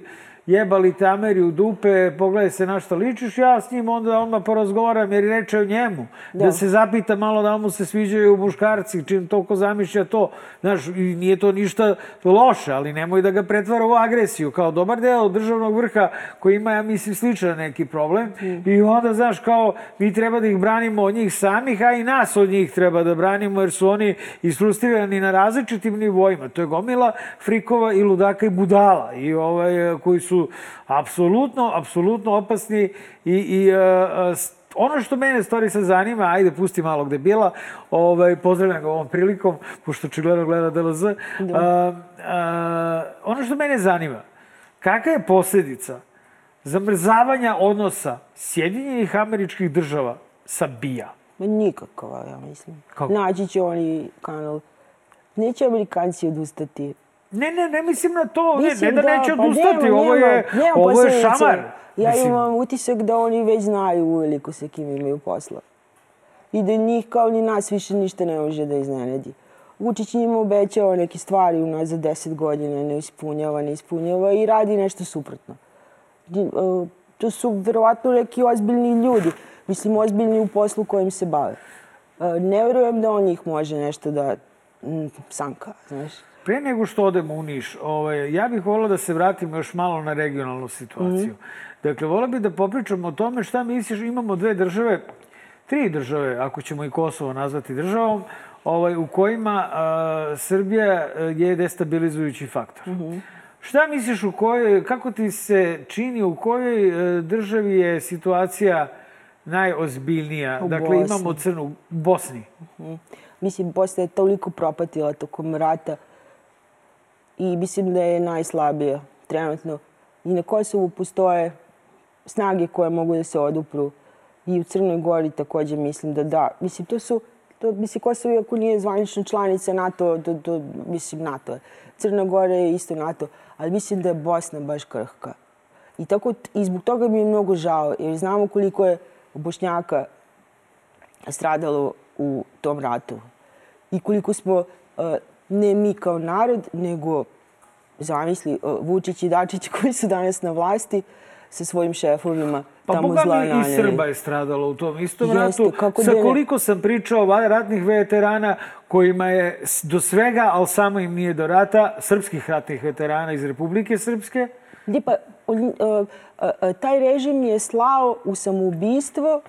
jebali te Ameri u dupe, pogledaj se na što ličiš, ja s njim onda odmah porazgovaram jer je reče o njemu. Da. Da. se zapita malo da mu se sviđaju muškarci, čim toliko zamišlja to. Znaš, nije to ništa loše, ali nemoj da ga pretvara u agresiju. Kao dobar deo državnog vrha koji ima, ja mislim, sličan neki problem. I onda, znaš, kao mi treba da ih branimo od njih samih, a i nas od njih treba da branimo jer su oni isfrustrirani na različitim nivoima. To je gomila frikova i ludaka i budala i ovaj, koji su apsolutno, apsolutno opasni i, i uh, uh, ono što mene stvari sad zanima, ajde pusti malo gde bila, ovaj, pozdravljam ga ovom prilikom, pošto očigledno gleda DLZ. Uh, uh, ono što mene zanima, kakva je posljedica zamrzavanja odnosa Sjedinjenih američkih država sa BIA? Nikakva, ja mislim. Kako? Naći će oni kanal. Neće Amerikanci odustati. Ne, ne, ne mislim na to, ne, ne Mislim da, neće pa odustati, nema- ovo je, nema- ovo je šamar. Ja Mislim, imam utisak da oni već znaju uveliko sa kim imaju posla. I da njih kao ni nas više ništa ne može da iznenadi. Vučić njima obećao neke stvari unazad deset godina, ne ispunjava, ne ispunjava i radi nešto suprotno. E, To su verovatno neki ozbiljni ljudi. Mislim, ozbiljni u poslu kojim se bave. E, Ne verujem da on njih može nešto da mm, sanka, znaš. Pre nego što odemo u Niš, ovaj, ja bih volila da se vratimo još malo na regionalnu situaciju. Dakle, volila bih da popričamo o tome šta misliš, imamo dve države, tri države, ako ćemo i Kosovo nazvati državom, ovaj, u kojima a, Srbija a, je destabilizujući faktor. Šta misliš u kojoj, kako ti se čini, u kojoj e, državi je situacija najozbiljnija? U dakle, Bosni. imamo crnu Bosni. Mislim, Bosna je toliko propatila tokom rata i mislim da je najslabija trenutno. I na Kosovu postoje snage koje mogu da se odupru. I u Crnoj Gori takođe mislim da da. Mislim, to su, to, mislim, Kosovo iako nije zvanična članica NATO, to, to, mislim, NATO. Crna Gora je isto NATO, ali mislim da je Bosna baš krhka. I, tako, I zbog toga mi je mnogo žao, jer znamo koliko je Bošnjaka stradalo u tom ratu. I koliko smo, uh, ne mi kao narod, nego zamisli uh, Vučić i Dačić koji su danas na vlasti sa svojim šefovima Pa tamo zla mi i naneli. Srba je stradalo u tom istom Jeste, ratu. kako Sa da ne? koliko sam pričao ratnih veterana kojima je do svega, ali samo im nije do rata, srpskih ratnih veterana iz Republike Srpske. Gdje pa, uh, uh, taj režim je slao u samoubistvo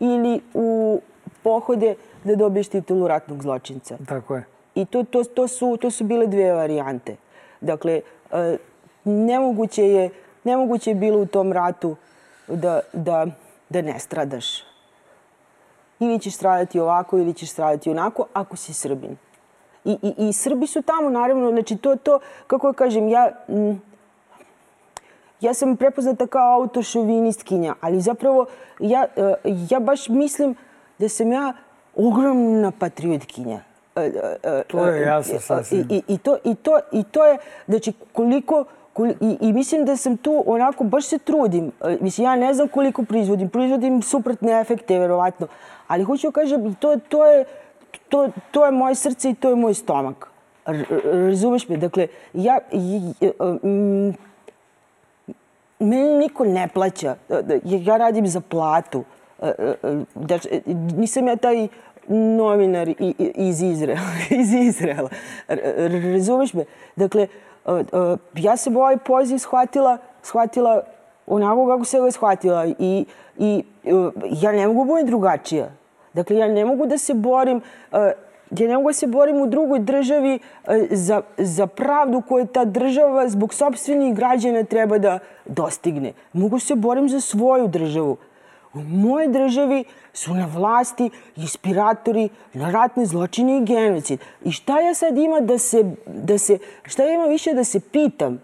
ili u pohode da dobiješ titulu ratnog zločinca. Tako je. I to, to, to, su, to su bile dvije varijante. Dakle, e, nemoguće je, nemoguće je bilo u tom ratu da, da, da ne stradaš. Ili ćeš stradati ovako, ili ćeš stradati onako, ako si Srbin. I, i, i Srbi su tamo, naravno, znači to, to, kako kažem, ja, mm, ja sam prepoznata kao autošovinistkinja, ali zapravo ja, e, ja baš mislim da sam ja ogromna patriotkinja. E, e, e, To je e, jasno e, sasvim. I, i, to, i, to, I to je, znači, koliko, koli- i, i mislim da sam tu onako, baš se trudim. E, Mislim, ja ne znam koliko proizvodim. Proizvodim suprotne efekte, verovatno. Ali hoću da kažem, to, to, je, to, to je moje srce i to je moj stomak. R, razumeš me? Dakle, ja, i- i- mm, meni niko ne plaća. Da- da- Ja radim za platu. E, e, e, e, nisam ja taj novinar iz Izraela. iz Izraela. Razumeš me? Dakle, ja sam ovaj poziv shvatila, shvatila onako kako sam ga shvatila i, i e, ja ne mogu budem drugačija. Dakle, ja ne mogu da se borim e, ja ne mogu da se borim u drugoj državi e, za, za pravdu koju ta država zbog sobstvenih građana treba da dostigne. Mogu se borim za svoju državu. U mojoj državi su na vlasti inspiratori na ratne zločine i genocid. I šta ja sad ima da se, da se, šta ja ima više da se pitam?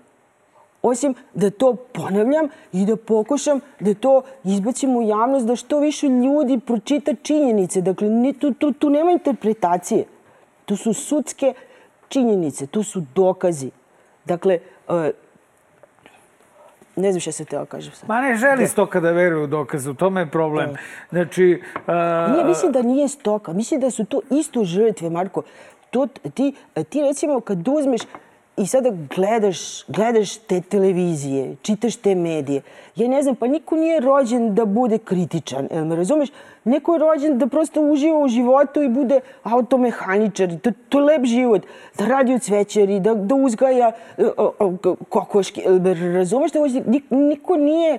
Osim da to ponavljam i da pokušam da to izbacim u javnost, da što više ljudi pročita činjenice. Dakle, ni, tu, tu, tu nema interpretacije. Tu su sudske činjenice, tu su dokazi. Dakle, e, ne znam šta se teo kažem sad. Ma ne želi stoka da veruje u dokaze, u tome je problem. Znači, a, Nije, mislim da nije stoka. Mislim da su to isto žrtve, Marko. To, ti, ti recimo kad uzmeš i sada gledaš, gledaš te televizije, čitaš te medije. Ja ne znam, pa niko nije rođen da bude kritičan, jel me razumeš? Neko je rođen da prosto uživa u životu i bude automehaničar. To, to je lep život. Da radi u cvećari, da, da uzgaja e, kokoške. Jel me razumeš? Da niko nije e,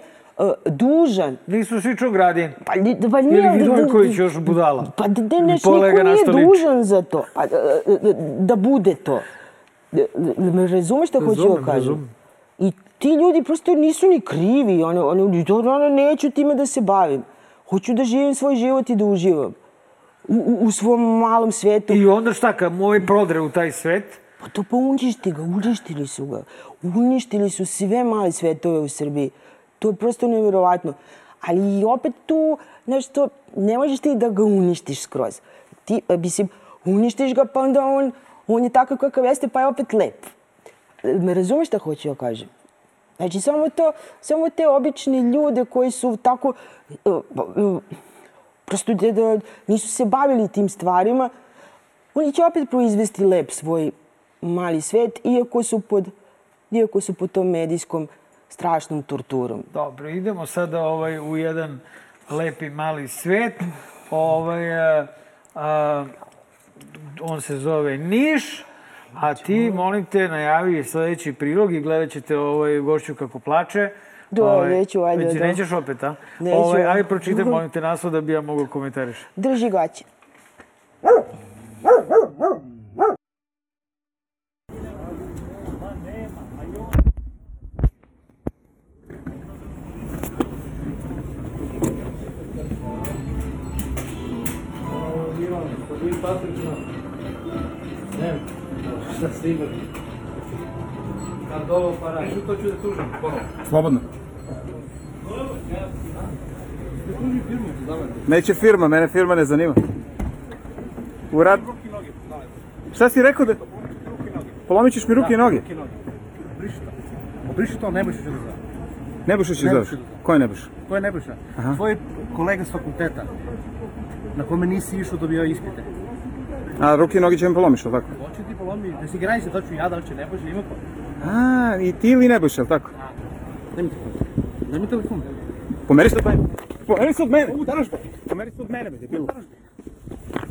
dužan nisu svi čogradin. pa, pa nije... Ili Vidojković još budala. Pa da, da neš, niko nije dužan za to. Pa, da, da- da bude to. Da, da me razumeš šta hoću da kažem? I ti ljudi prosto nisu ni krivi. Ono, ono, to, ono, neću time da se bavim. Hoću da živim svoj život i da uživam. U, u, u svom malom svetu. I onda šta, kad moj prodre u taj svet, Pa to pa uništi ga, uništili su ga. Uništili su sve male svetove u Srbiji. To je prosto nevjerovatno. Ali i opet tu, nešto, ne možeš ti da ga uništiš skroz. Ti, e, mislim, uništiš ga pa onda on, on je takav kakav jeste pa je opet lep. Me razumeš šta hoću ja kažem? Znači, samo to, samo te obične ljude koji su tako, e, e, prosto da, da nisu se bavili tim stvarima, oni će opet proizvesti lep svoj mali svet, iako su pod, iako su pod tom medijskom strašnom torturom. Dobro, idemo sada ovaj, u jedan lepi mali svet. Ovaj, a, a, on se zove Niš, a ti, molim te, najavi sledeći prilog i gledat ćete ovaj, gošću kako plače. Da, Ovaj, neću, ajde, Već da. nećeš opet, a? Neću. Ovaj, ajde, pročitaj, molim te, naslov da bi ja mogao komentariš. Drži gaće. Šta snimam? Kad ovo para, to ću da tužim. Slobodno. Neće firma, mene firma ne zanima. U rad... Šta si rekao da... Polomit ćeš mi ruke i noge. Obriši to Nebojša će da zna. Nebuša će zoveš. Ko je Nebuša? Ko je Nebojša? Tvoj kolega s fakulteta na kome nisi išao dobio ispite. A ruke i noge će mi polomiš, tako? Hoće ti polomi, da si granice, to ću ja, da li će Nebojša, ima ko? A, i ti ili Nebuša, ali tako? Daj mi telefon. Daj mi telefon. Pomeri se od mene. Pomeri se od mene. Ovo udaraš pa. Pomeri se od mene, be, debilu.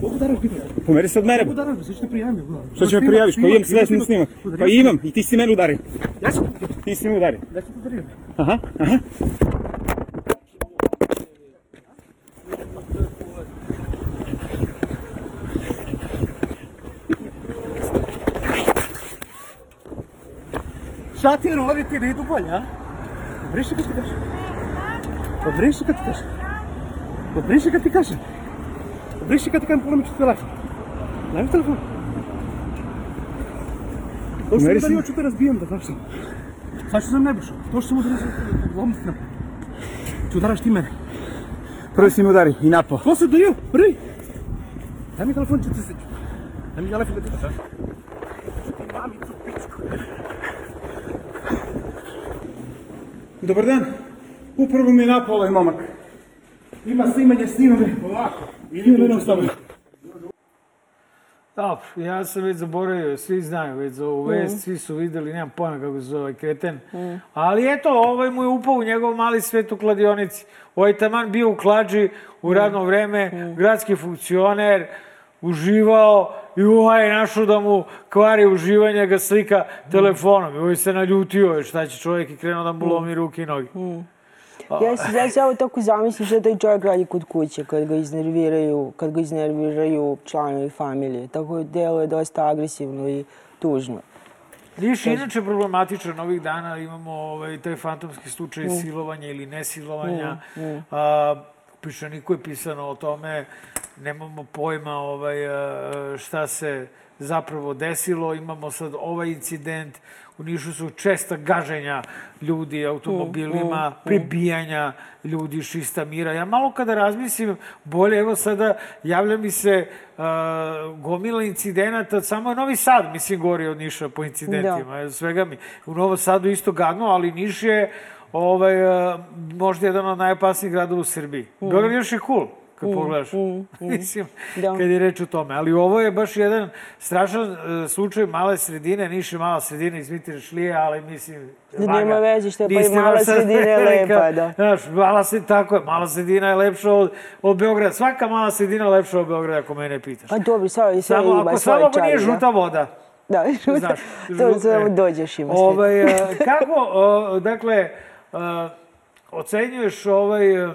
Ovo udaraš biti. Pomeri se od mene. Ovo be. udaraš, sve ću te prijavim. Što će me prijaviš? Pa imam sve snim snimak. Pa imam, i ti si mene udario. Ja ću Ti si me udario. Ja ću te prijavim. Aha, aha. Що ти робите? Не йду поля, а? Добрише, ти каже. Добрише, ти каже. Добрише, ти каже. Добрише, ти каже, помню, що телефон. Дай телефон. То, що ти дали, що ти розбієм, так що. Саш, що за мене бішо? То, що мудри, ломить нам. Ти удараш ти мене. Prvi si mi udari i napao. To se doju, prvi. Daj mi telefon, ću ti se. Daj mi telefon, ću ti se. Mami, tu pičku. Dobar dan. Upravo mi je napao ovaj momak. Ima snimanje, snima me. Ovako. Ili stavio. Dobro, ja sam već zaboravio, svi znaju već za ovu vest, svi su videli, nemam pojma kako se zove ovaj kreten. Ali eto, ovaj mu je upao u njegov mali svet u kladionici. Ovaj taman bio u klađi u radno vreme, gradski funkcioner, uživao i ovaj našao da mu kvari uživanje, ga slika telefonom. I ovaj se naljutio, šta će čovjek i krenuo da mu lomi ruke i noge. Ja se, ja se ovo tako zamislim što taj čovjek radi kod kuće kad ga iznerviraju, kad ga iznerviraju članovi familije. Tako delo je dosta agresivno i tužno. Niš je inače problematičan ovih dana, imamo ovaj, taj fantomski slučaj silovanja ili nesilovanja. A, pišaniku je pisano o tome, nemamo pojma ovaj, a, šta se zapravo desilo. Imamo sad ovaj incident, u Nišu su česta gaženja ljudi automobilima, pribijanja ljudi šista mira. Ja malo kada razmislim, bolje, evo sada javlja mi se uh, gomila incidenata, samo je Novi Sad, mislim, gori od Niša po incidentima. Da. Svega mi. U Novom Sadu isto gadno, ali Niš je ovaj, uh, možda jedan od najopasnijih gradova u Srbiji. Mm. Beograd još je cool kad mm, pogledaš. Mm, mm, Mislim, da. kad je reč o tome. Ali ovo je baš jedan strašan uh, slučaj male sredine, Niš je mala sredina, izvite šlije, ali mislim... Da nema veze što je pa i mala sredina je lepa, da. Znaš, mala se, tako je, mala sredina je lepša od, od Beograda. Svaka mala sredina je lepša od Beograda, ako mene pitaš. Pa dobro, sve, sve samo, ima ako, svoje samo ako nije žuta voda. Da, žuta, Znaš, to žut- samo e. dođeš ima sve. Ovaj, kako, uh, dakle, uh, ocenjuješ ovaj... Uh,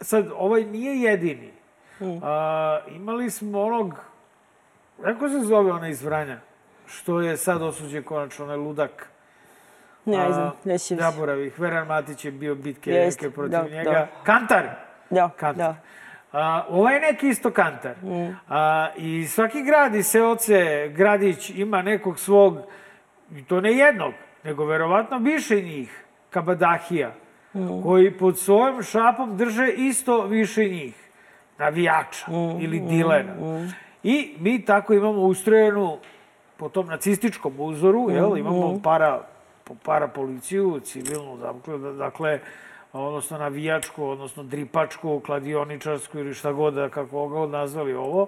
sad, ovaj nije jedini. Hmm. A, imali smo onog, kako se zove ona iz Vranja? Što je sad osuđen konačno, onaj ludak. Ne znam, ne sjećam se. Zaboravih. Veran Matić je bio bitke Jest, neke protiv da, njega. da. Kantar! Da, Kantar. da. A, ovaj neki isto kantar. A, I svaki grad i seoce, gradić ima nekog svog, i to ne jednog, nego verovatno više njih, kabadahija, koji pod svojom šapom drže isto više njih, navijača ili dilera. I mi tako imamo ustrojenu po tom nacističkom uzoru, jel, imamo para, para policiju, civilnu, dakle, dakle, odnosno navijačku, odnosno dripačku, kladioničarsku ili šta god, da- kako god nazvali ovo.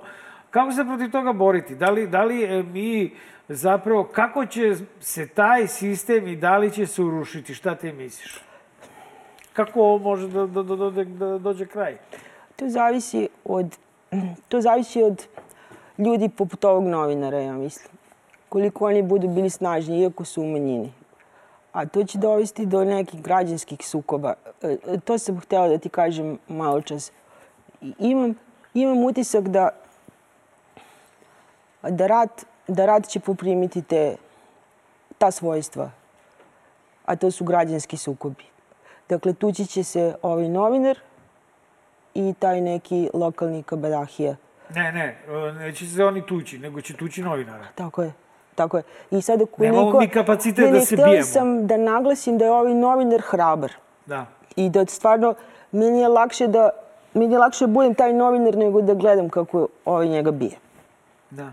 Kako se protiv toga boriti? Da li, da li e, mi zapravo, kako će se taj sistem i da li će se urušiti? Šta ti misliš? Kako ovo može da, da, da, da, da dođe kraj? To zavisi od, to zavisi od ljudi poput ovog novinara, ja mislim. Koliko oni budu bili snažni, iako su u manjini. A to će dovesti do nekih građanskih sukoba. E, e, To sam htjela da ti kažem malo čas. Imam, imam utisak da, da, rat, da rat će poprimiti te, ta svojstva. A to su građanski sukobi. Dakle, tući će se ovaj novinar i taj neki lokalni kabadahija. Ne, ne, neće se oni tući, nego će tući novinara. Tako je. Tako je. I sad ako Nemamo niko... mi kapacitet Ne, da ne, se htjela bijemo. sam da naglasim da je ovaj novinar hrabar. Da. I da stvarno, meni je lakše da meni je lakše da budem taj novinar nego da gledam kako ovaj njega bije. Da,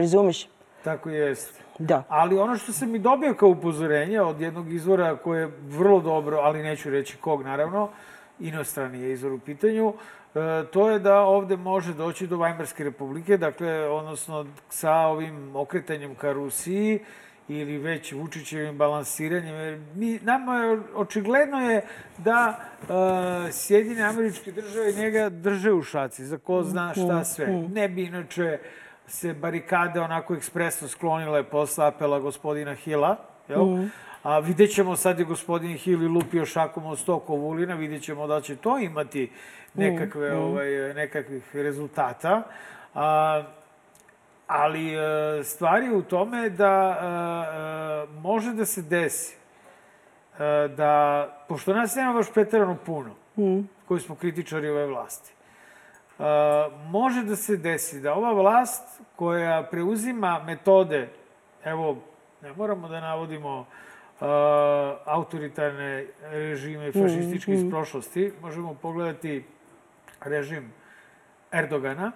razumeš? tako jeste. Da. Ali ono što sam i dobio kao upozorenje od jednog izvora koje je vrlo dobro, ali neću reći kog naravno, inostrani je izvor u pitanju, e, to je da ovde može doći do Vajmarske republike, dakle, odnosno sa ovim okretanjem ka Rusiji ili već Vučićevim balansiranjem. Jer mi, nama je očigledno je da e, Sjedine američke države njega drže u šaci, za ko zna šta sve. Ne bi inače se barikade onako ekspresno sklonile posle apela gospodina Hila, jel? A vidjet ćemo sad je gospodin Hill i lupio šakom od sto kovulina, vidjet ćemo da će to imati nekakve, ovaj, nekakvih rezultata. A, ali e, stvar je u tome da e, e, može da se desi e, da, pošto nas nema baš pretarano puno, koji smo kritičari ove vlasti, može da se desi da ova vlast koja preuzima metode, evo, Ne moramo da navodimo uh, autoritarne režime fašističke iz prošlosti. Možemo pogledati režim Erdogana.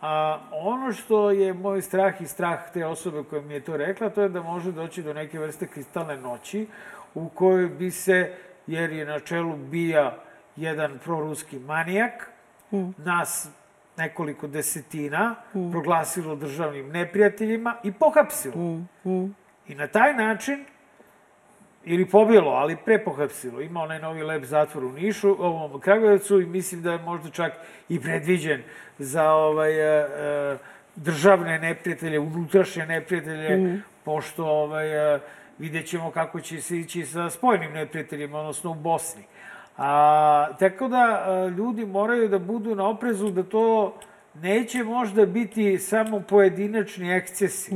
A ono što je moj strah i strah te osobe koja mi je to rekla, to je da može doći do neke vrste kristalne noći u kojoj bi se, jer je na čelu bija jedan proruski manijak, nas nekoliko desetina proglasilo državnim neprijateljima i pohapsilo. I na taj način ili pobilo, ali pre pohapsilo. Ima onaj novi lep zatvor u Nišu, ovom Kragujevcu i mislim da je možda čak i predviđen za ovaj, e, e, državne neprijatelje, unutrašnje neprijatelje, pošto ovaj, e, vidjet ćemo kako će se ići sa spojnim neprijateljima, odnosno u Bosni. A, tako da a, ljudi moraju da budu na oprezu da to neće možda biti samo pojedinačni ekscesi,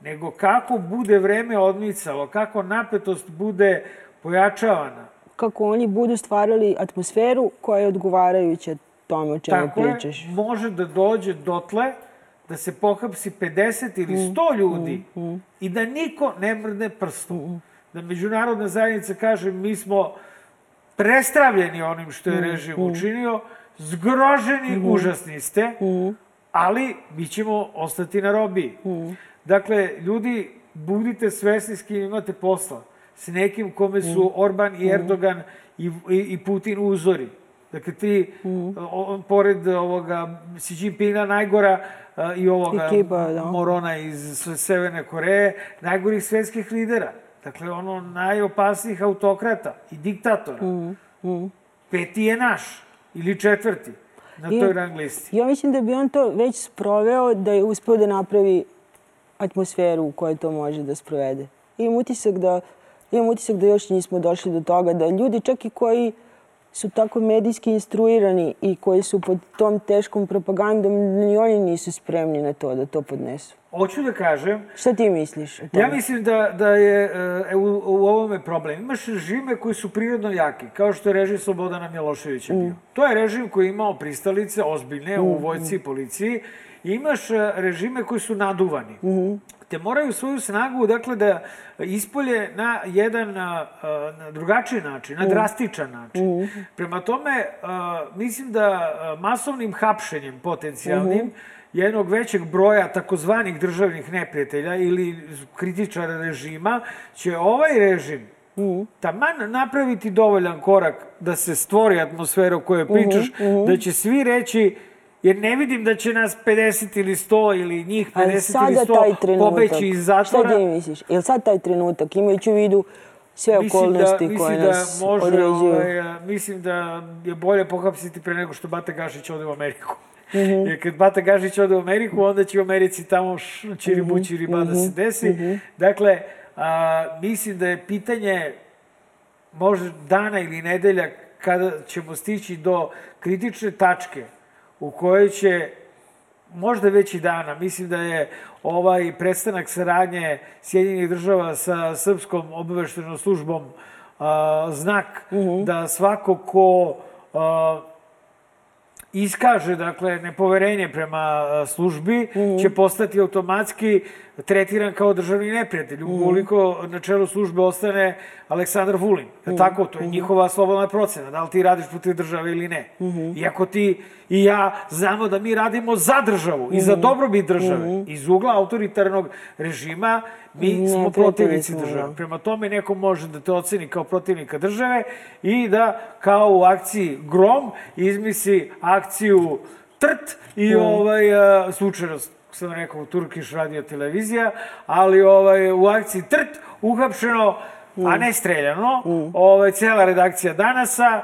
nego kako bude vreme odmicalo, kako napetost bude pojačavana. Kako oni budu stvarali atmosferu koja je odgovarajuća tome o čemu Tako je, pričaš. može da dođe dotle da se pohapsi 50 ili 100 ljudi i da niko ne mrne prstom. Da međunarodna zajednica kaže mi smo prestravljeni onim što je režim učinio, zgroženi, užasni ste, ali mi ćemo ostati na robiji. Dakle, ljudi, budite svesni s kim imate posla. S nekim kome su Orban i Erdogan i, i, i Putin uzori. Dakle, ti, o, pored ovoga Xi Jinpinga najgora a, i ovoga Ekipa, da. Morona iz Severne Koreje, najgorih svetskih lidera. Dakle, ono najopasnijih autokrata i diktatora. Peti je naš ili četvrti na I- toj rang listi. Ja mislim da bi on to već sproveo da je uspeo da napravi atmosferu u kojoj to može da sprovede. Imam utisak da, imam utisak da još nismo došli do toga da ljudi čak i koji su tako medijski instruirani i koji su pod tom teškom propagandom, ni oni nisu spremni na to da to podnesu. Hoću da kažem, Šta ti misliš ja mislim da, da je e, u, u ovome problem. Imaš režime koji su prirodno jaki, kao što je režim Slobodana Miloševića bio. To je režim koji je imao pristalice ozbiljne u vojci i policiji. I imaš e, režime koji su naduvani. Te moraju svoju snagu, dakle, da ispolje na jedan na drugačiji način, na drastičan način. Prema tome, mislim da masovnim hapšenjem potencijalnim jednog većeg broja takozvanih državnih neprijatelja ili kritičara režima će ovaj režim taman napraviti dovoljan korak da se stvori atmosfera o kojoj pričaš, da će svi reći jer ne vidim da će nas 50 ili 100 ili njih 50 Ali ili sada taj 100 trenutak, pobeći iz šta zatvora. ti misliš? Je li sad taj trenutak, imajući u vidu sve Mislim da, okolnosti koje mislim da nas može, određuju? ovaj, mislim da je bolje pohapsiti pre nego što Bata Gašić ode u Ameriku. Mhm. Jer kad Bata Gašić ode u Ameriku, onda će u Americi tamo čiribu čiriba da se desi. Dakle, a, mislim da je pitanje može dana ili nedelja kada ćemo stići do kritične tačke u kojoj će možda već i dana. Mislim da je ovaj prestanak saradnje Sjedinjenih država sa Srpskom obaveštenom službom a, znak da svako ko a, iskaže dakle nepoverenje prema službi će postati automatski tretiran kao državni neprijatelj ukoliko na čelu službe ostane Aleksandar Vulin. Mm Tako, to je njihova slobodna procena, da li ti radiš protiv države ili ne. Iako ti i ja znamo da mi radimo za državu i za dobrobit države. Iz ugla autoritarnog režima mi smo protivnici smo, države. da. Prema tome neko može da te oceni kao protivnika države i da kao u akciji Grom izmisli akciju Trt i ovaj, a, slučajno sam rekao Turkiš radio televizija, ali ovaj, u akciji Trt uhapšeno, a ne streljano, ovaj, cela redakcija Danasa,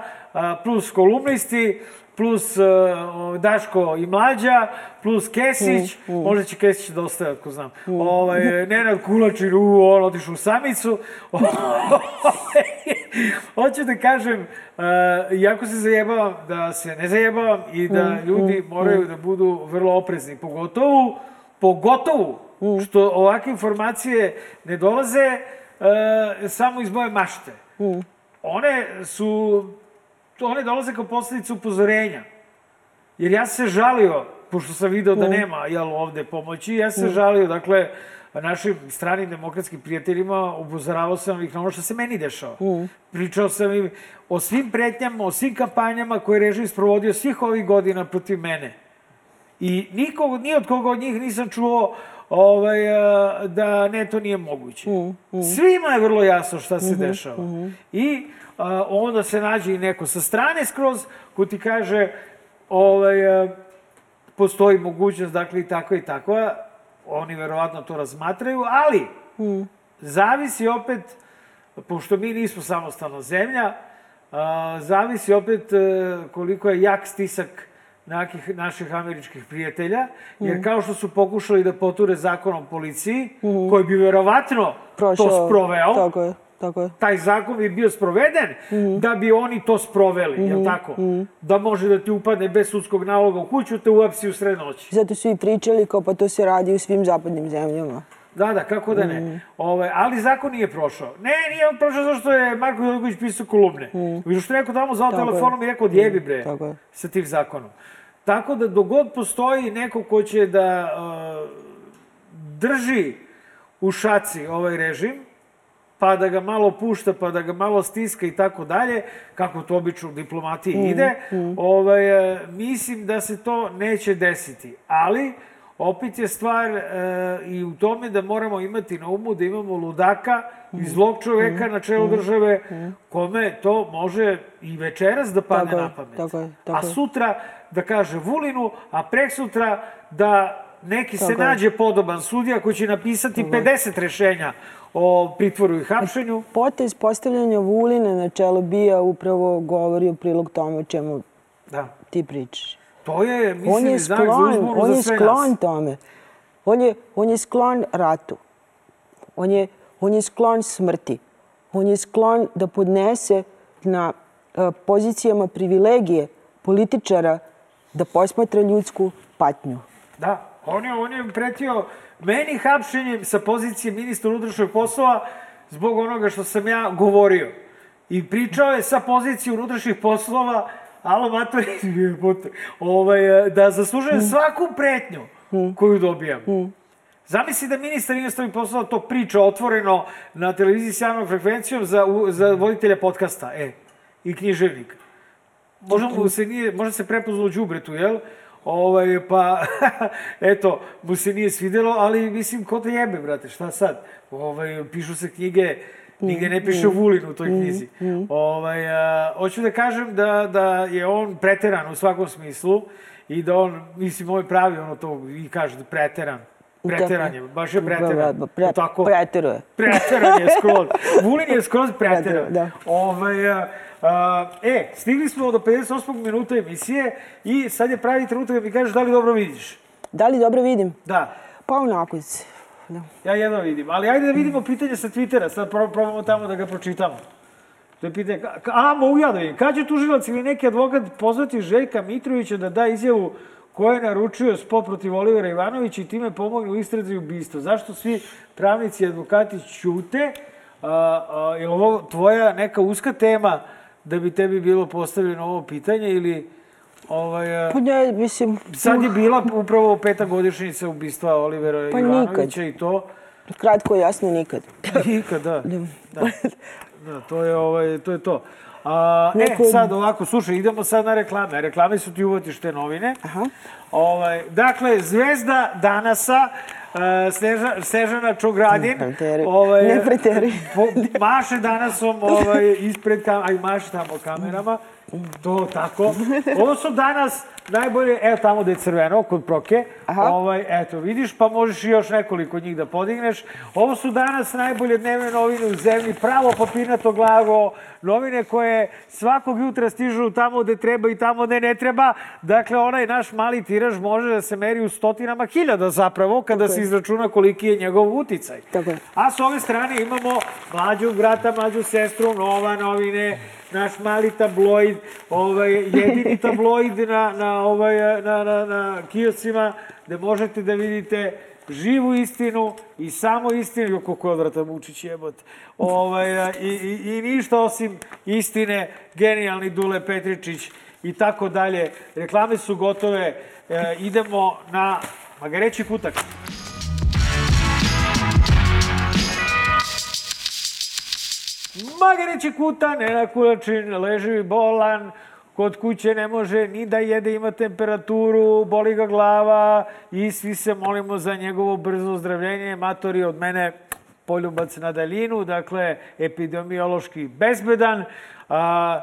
plus kolumnisti, plus uh, Daško i Mlađa, plus Kesić, možda će Kesić da ostaje, ako znam. Ovaj, Nenad Kulačin, u, on otišao u samicu. Hoću da kažem, uh, jako se zajebavam, da se ne zajebavam i da ljudi moraju da budu vrlo oprezni, pogotovo, pogotovo što ovakve informacije ne dolaze uh, samo iz moje mašte. One su, one dolaze kao posledica upozorenja. Jer ja se žalio pošto sam video da nema jel, ovde pomoći, ja sam žalio, dakle, našim stranim demokratskim prijateljima, upozoravao sam ih na ono što se meni dešava. Pričao sam im o svim pretnjama, o svim kampanjama koje je režim sprovodio svih ovih godina protiv mene. I nikog, ni od koga od njih nisam čuo ovaj, a, da ne, to nije moguće. Svima je vrlo jasno šta se dešava. I a, onda se nađe i neko sa strane skroz ko ti kaže ovaj, a, postoji mogućnost, dakle, i tako i tako. Oni verovatno to razmatraju, ali zavisi opet, pošto mi nismo samostalna zemlja, zavisi opet e, koliko je jak stisak nekih naših američkih prijatelja, jer kao što su pokušali da poture zakon o policiji, koji bi verovatno to sproveo, Tako je, tako je. taj zakon bi bio sproveden da bi oni to sproveli, jel tako? Da može da ti upadne bez sudskog naloga u kuću, te uapsi u sred noći. Zato su i pričali kao pa to se radi u svim zapadnim zemljama. Da, da, kako da ne. Ove, ali zakon nije prošao. Ne, nije on prošao zato što je Marko Joviković pisao kolumne. Mm. Viš što je neko tamo zvao telefonom i rekao, odjebi bre, Tako je. sa tim zakonom. Tako da dogod postoji neko ko će da uh, drži u šaci ovaj režim, pa da ga malo pušta, pa da ga malo stiska i tako dalje, kako to obično u diplomatiji ide, ovaj, e, mislim da se to neće desiti. Ali, opet je stvar e, i u tome da moramo imati na umu da imamo ludaka i zlog čoveka na čelu države, kome to može i večeras da padne Tako je, na pamet. tako je, A tako je. sutra da kaže Vulinu, a preksutra da neki se Tako je. nađe podoban sudija koji će napisati 50 rešenja o pritvoru i hapšenju. Potez postavljanja Vulina na čelo bija upravo govori u prilog tome o čemu Da. ti pričaš. To je, mislim, on je znak za sklon, uzbunu on za je sve sklon nas. tome. On je, on je sklon ratu. On je, on je sklon smrti. On je sklon da podnese na e, pozicijama privilegije političara da posmatra ljudsku patnju. Da, on je, on je pretio meni hapšenjem sa pozicije ministra unutrašnjih poslova zbog onoga što sam ja govorio. I pričao je sa pozicije unutrašnjih poslova Alo, matori, ovaj, da zaslužujem svaku pretnju koju dobijam. Zamisli da ministar inostavnih poslova to priča otvoreno na televiziji s javnom frekvencijom za, za voditelja podcasta, e, i književnika. Možda se nije, možda se prepoznalo u đubretu, jel? Ovaj, pa, eto, mu se nije svidelo, ali mislim, ko te jebe, brate, šta sad? Ovaj, pišu se knjige, nigde ne piše Vulin u toj knjizi. Ovaj, a, hoću da kažem da, da je on preteran u svakom smislu i da on, mislim, ovaj pravi ono to, i kaže da preteran. Preteran je, baš je preteran. Pre, Tako, preteruje. Preteran je skroz. Vulin je skroz preteran. Da. Ovaj, a, e, stigli smo do 58. minuta emisije i sad je pravi trenutak da mi kažeš da li dobro vidiš. Da li dobro vidim? Da, Pa onako. Da. ja jedno vidim. Ali ajde da vidimo pitanje sa Twittera. Sad pro- probamo tamo da ga pročitamo. To je pitanje, a, mogu ja da vidim. Kad će tužilac ili neki advokat pozvati Željka Mitrovića da da izjavu ko je naručio spot protiv Olivera Ivanovića i time pomogne u istrazi ubistva? Zašto svi pravnici i advokati ćute? A, a, je li ovo tvoja neka uska tema da bi tebi bilo postavljeno ovo pitanje ili ovaj, Pa ne, mislim, sad je bila upravo peta godišnjica ubistva Olivera Pa Ivanovića nikad. i to kratko i jasno nikad. nikad, da. da. Da, to je, ovaj, to je to. A, Neko- E, sad ovako, slušaj, idemo sad na reklame. Reklame su ti uvatiš te novine. Aha. Ovaj, dakle, zvezda danasa, uh, Sneža, Snežana Čogradin. Ne preteri. ovaj, Ne preteri. po, maše danasom ovaj, ispred kam, aj maše tamo kamerama. To tako. Ovo su danas najbolje, evo tamo gde je crveno, kod proke. Aha. Ovaj, eto, vidiš, pa možeš još nekoliko njih da podigneš. Ovo su danas najbolje dnevne novine u zemlji, pravo papirnato glago, novine koje svakog jutra stižu tamo gde treba i tamo gde ne treba. Dakle, onaj naš mali tiraž može da se meri u stotinama hiljada zapravo, kada se izračuna koliki je njegov uticaj. Tako je. A s ove strane imamo mlađu brata, mlađu sestru, nova novine, naš mali tabloid, ovaj, jedini tabloid na, na, ovaj, na, na, na kioscima, gde možete da vidite živu istinu i samo istinu, jo kako je odvratan Vučić jebote, ovaj, i, i, i ništa osim istine, genijalni Dule Petričić i tako dalje. Reklame su gotove. E, idemo na Magareći kutak. Magareći kuta, Nena Kulačin, leži bolan, kod kuće ne može ni da jede, ima temperaturu, boli ga glava i svi se molimo za njegovo brzo ozdravljenje. Matori od mene poljubac na daljinu, dakle, epidemiološki bezbedan. A,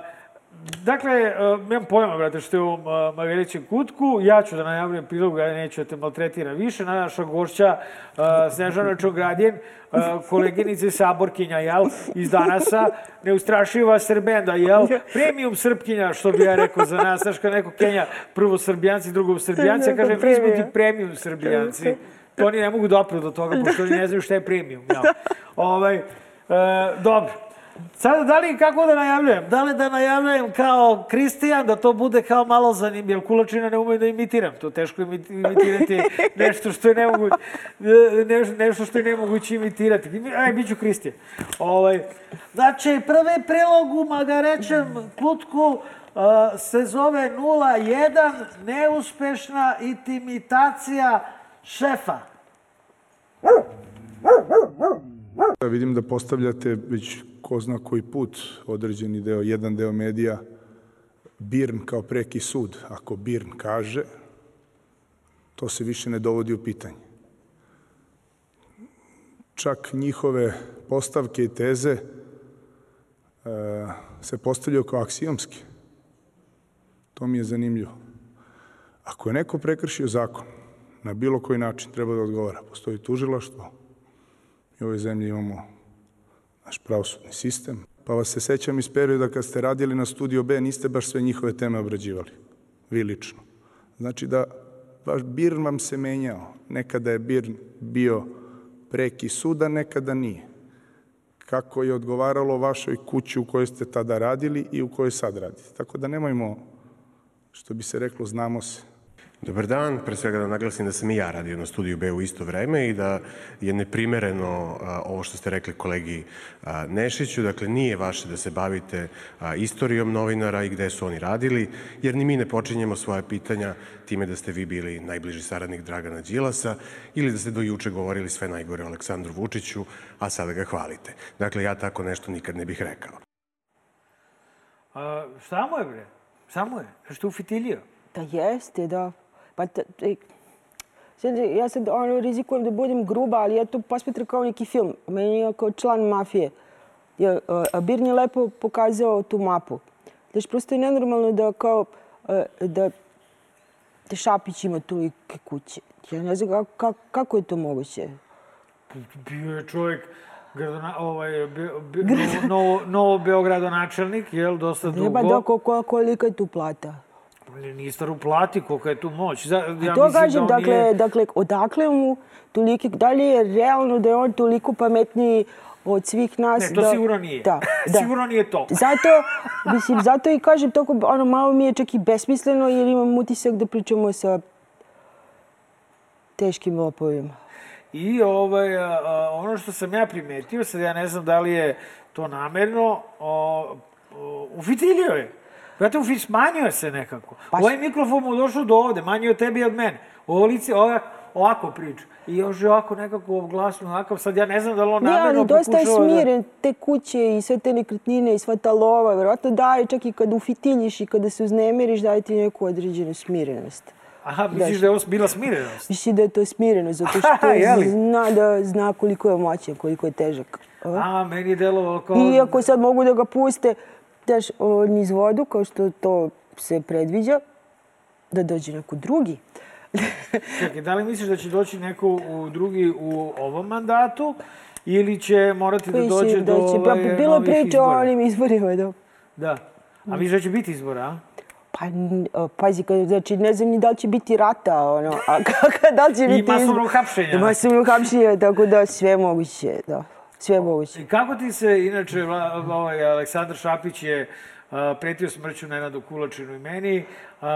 Dakle, nemam pojma, brate, što je u Magarićem kutku. Ja ću da najavljam prilog, ja neću da te maltretira više. Naša gošća, Snežana Čogradjen, koleginice Saborkinja, jel, iz danasa, neustrašiva Srbenda, jel, premium Srpkinja, što bi ja rekao za nas, znaš, kad neko Kenja, prvo Srbijanci, drugo Srbijanci, ja kažem, mi smo ti premium Srbijanci. To oni ne mogu dopru do toga, pošto oni ne znaju šta je premium, jel. Ovaj, e, dobro. Sada, da li, kako da najavljujem? Da li da najavljujem kao Kristijan, da to bude kao malo zanimljivo, jer kulačina ne umeju da imitiram. To teško imitirati nešto što je nemoguće, ne, nešto što je nemoguće imitirati. Aj, bit ću Kristijan. Ovaj, znači, prvi prilog u Magarećem kutku uh, se zove 01, neuspešna intimitacija šefa. Vidim da postavljate već ko zna koji put određeni deo, jedan deo medija, Birn kao preki sud. Ako Birn kaže, to se više ne dovodi u pitanje. Čak njihove postavke i teze e, se postavljaju kao aksijomske. To mi je zanimljivo. Ako je neko prekršio zakon, na bilo koji način treba da odgovara. Postoji tužilaštvo. Mi u ovoj zemlji imamo naš pravosudni sistem. Pa vas se sećam iz perioda kad ste radili na Studio B, niste baš sve njihove teme obrađivali. Vi lično. Znači da vaš Birn vam se menjao. Nekada je Birn bio preki suda, nekada nije. Kako je odgovaralo vašoj kući u kojoj ste tada radili i u kojoj sad radite. Tako da nemojmo, što bi se reklo, znamo se. Dobar dan, pre svega da naglasim da sam i ja radio na studiju B u isto vreme i da je neprimereno a, ovo što ste rekli kolegi a, Nešiću, dakle nije vaše da se bavite a, istorijom novinara i gde su oni radili, jer ni mi ne počinjemo svoje pitanja time da ste vi bili najbliži saradnik Dragana Đilasa ili da ste do juče govorili sve najgore o Aleksandru Vučiću, a sada ga hvalite. Dakle, ja tako nešto nikad ne bih rekao. A, mu je, bre? Mu je? Što ufitilio? Da jeste, da. Pa sad, ja sad ono, rizikujem da budem gruba, ali ja to posmetram kao neki film. Meni je kao član mafije. Ja, a Birn je lepo pokazao tu mapu. Znaš, prosto je nenormalno da kao, da, da Šapić ima tolike kuće. Ja ne znam kako, kako, je to moguće. Bio je čovjek gradona, ovaj, be, be, novo, novo Beogradonačelnik, jel, dosta dugo. Treba da, koliko, kolika je tu plata? Ministar uplati kolika je tu moć. Ja to kažem, da dakle, nije... dakle, odakle mu toliki, da li je realno da je on toliko pametniji od svih nas. Ne, to da, sigurno nije. Da, da. Sigurno nije to. Zato, mislim, zato i kažem, toko, ono, malo mi je čak i besmisleno, jer imam utisak da pričamo sa teškim lopovima. I ovaj, a, ono što sam ja primetio, sad ja ne znam da li je to namerno, o, o, ufitilio je. Brate, smanjio se nekako. Pa ovaj mikrofon mu došao do ovde, manji od tebi i od mene. Ovo lice, ovak, ovako priča. I još je ovako nekako glasno, onako, sad ja ne znam da li on ne, namerno ali dosta je da- smiren, da... te kuće i sve te nekretnine i sva ta lova, verovatno daje čak i kada ufitiljiš i kada se uznemiriš, daje ti neku određenu smirenost. Aha, misliš da je ovo bila smirenost? Mislim da je to smirenost, zato što Aha, zna da zna koliko je moćan, koliko je težak. A, meni je delovalo kao... Iako sad mogu da ga puste, daš niz vodu, kao što to se predviđa, da dođe neko drugi. Čekaj, da li misliš da će doći neko u drugi u ovom mandatu ili će morati da dođe da do će, ovaj, pa, bilo priče o onim izborima, da. Da. A misliš da će biti izbora, a? Pa, pazi, znači, ne znam ni da li će biti rata, ono, a kaka, da li će biti... I masovno hapšenja. Masovno hapšenja, tako da sve moguće, da. Sve moguće. Kako ti se, inače, ovaj, Aleksandar Šapić je pretio smrću Nenadu Kulačinu i meni uh,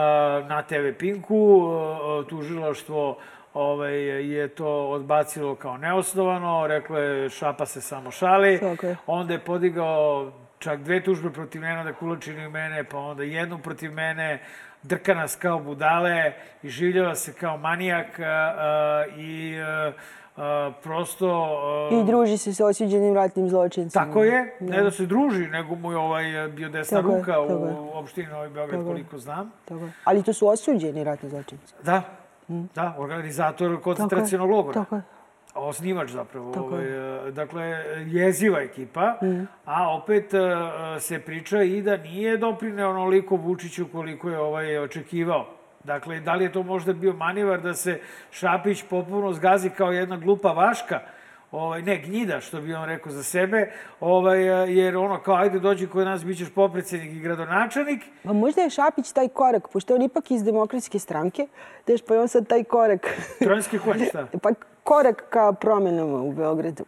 na TV Pinku, uh, tužilaštvo ovaj, je to odbacilo kao neosnovano, reklo je šapa se samo šali. Okay. Onda je podigao čak dve tužbe protiv Nenada Kulačina i mene, pa onda jednu protiv mene, drka nas kao budale i življava se kao manijak a, a, i a, a, prosto... A, I druži se sa osuđenim ratnim zločincima. Tako je, da. ne da se druži, nego mu je ovaj bio desna tako ruka je, u je. opštini Novi Beograd, tako koliko znam. Tako je. Ali to su osuđeni ratni zločinci. Da, mm. da, organizator koncentracijonog logora. Tako je osnivač zapravo. Tako. Ovaj, e, dakle, jeziva ekipa, mm. a opet e, se priča i da nije doprineo onoliko Vučiću koliko je ovaj očekivao. Dakle, da li je to možda bio manivar da se Šapić popuno zgazi kao jedna glupa vaška, ovaj, ne, gnjida, što bi on rekao za sebe, ovaj, jer ono kao, ajde dođi kod nas, bit ćeš popredsednik i gradonačelnik. Pa možda je Šapić taj korak, pošto on ipak iz demokratske stranke, daš, pa je on sad taj korak. Tronski konj, šta? pa korak ka promenama u Beogradu.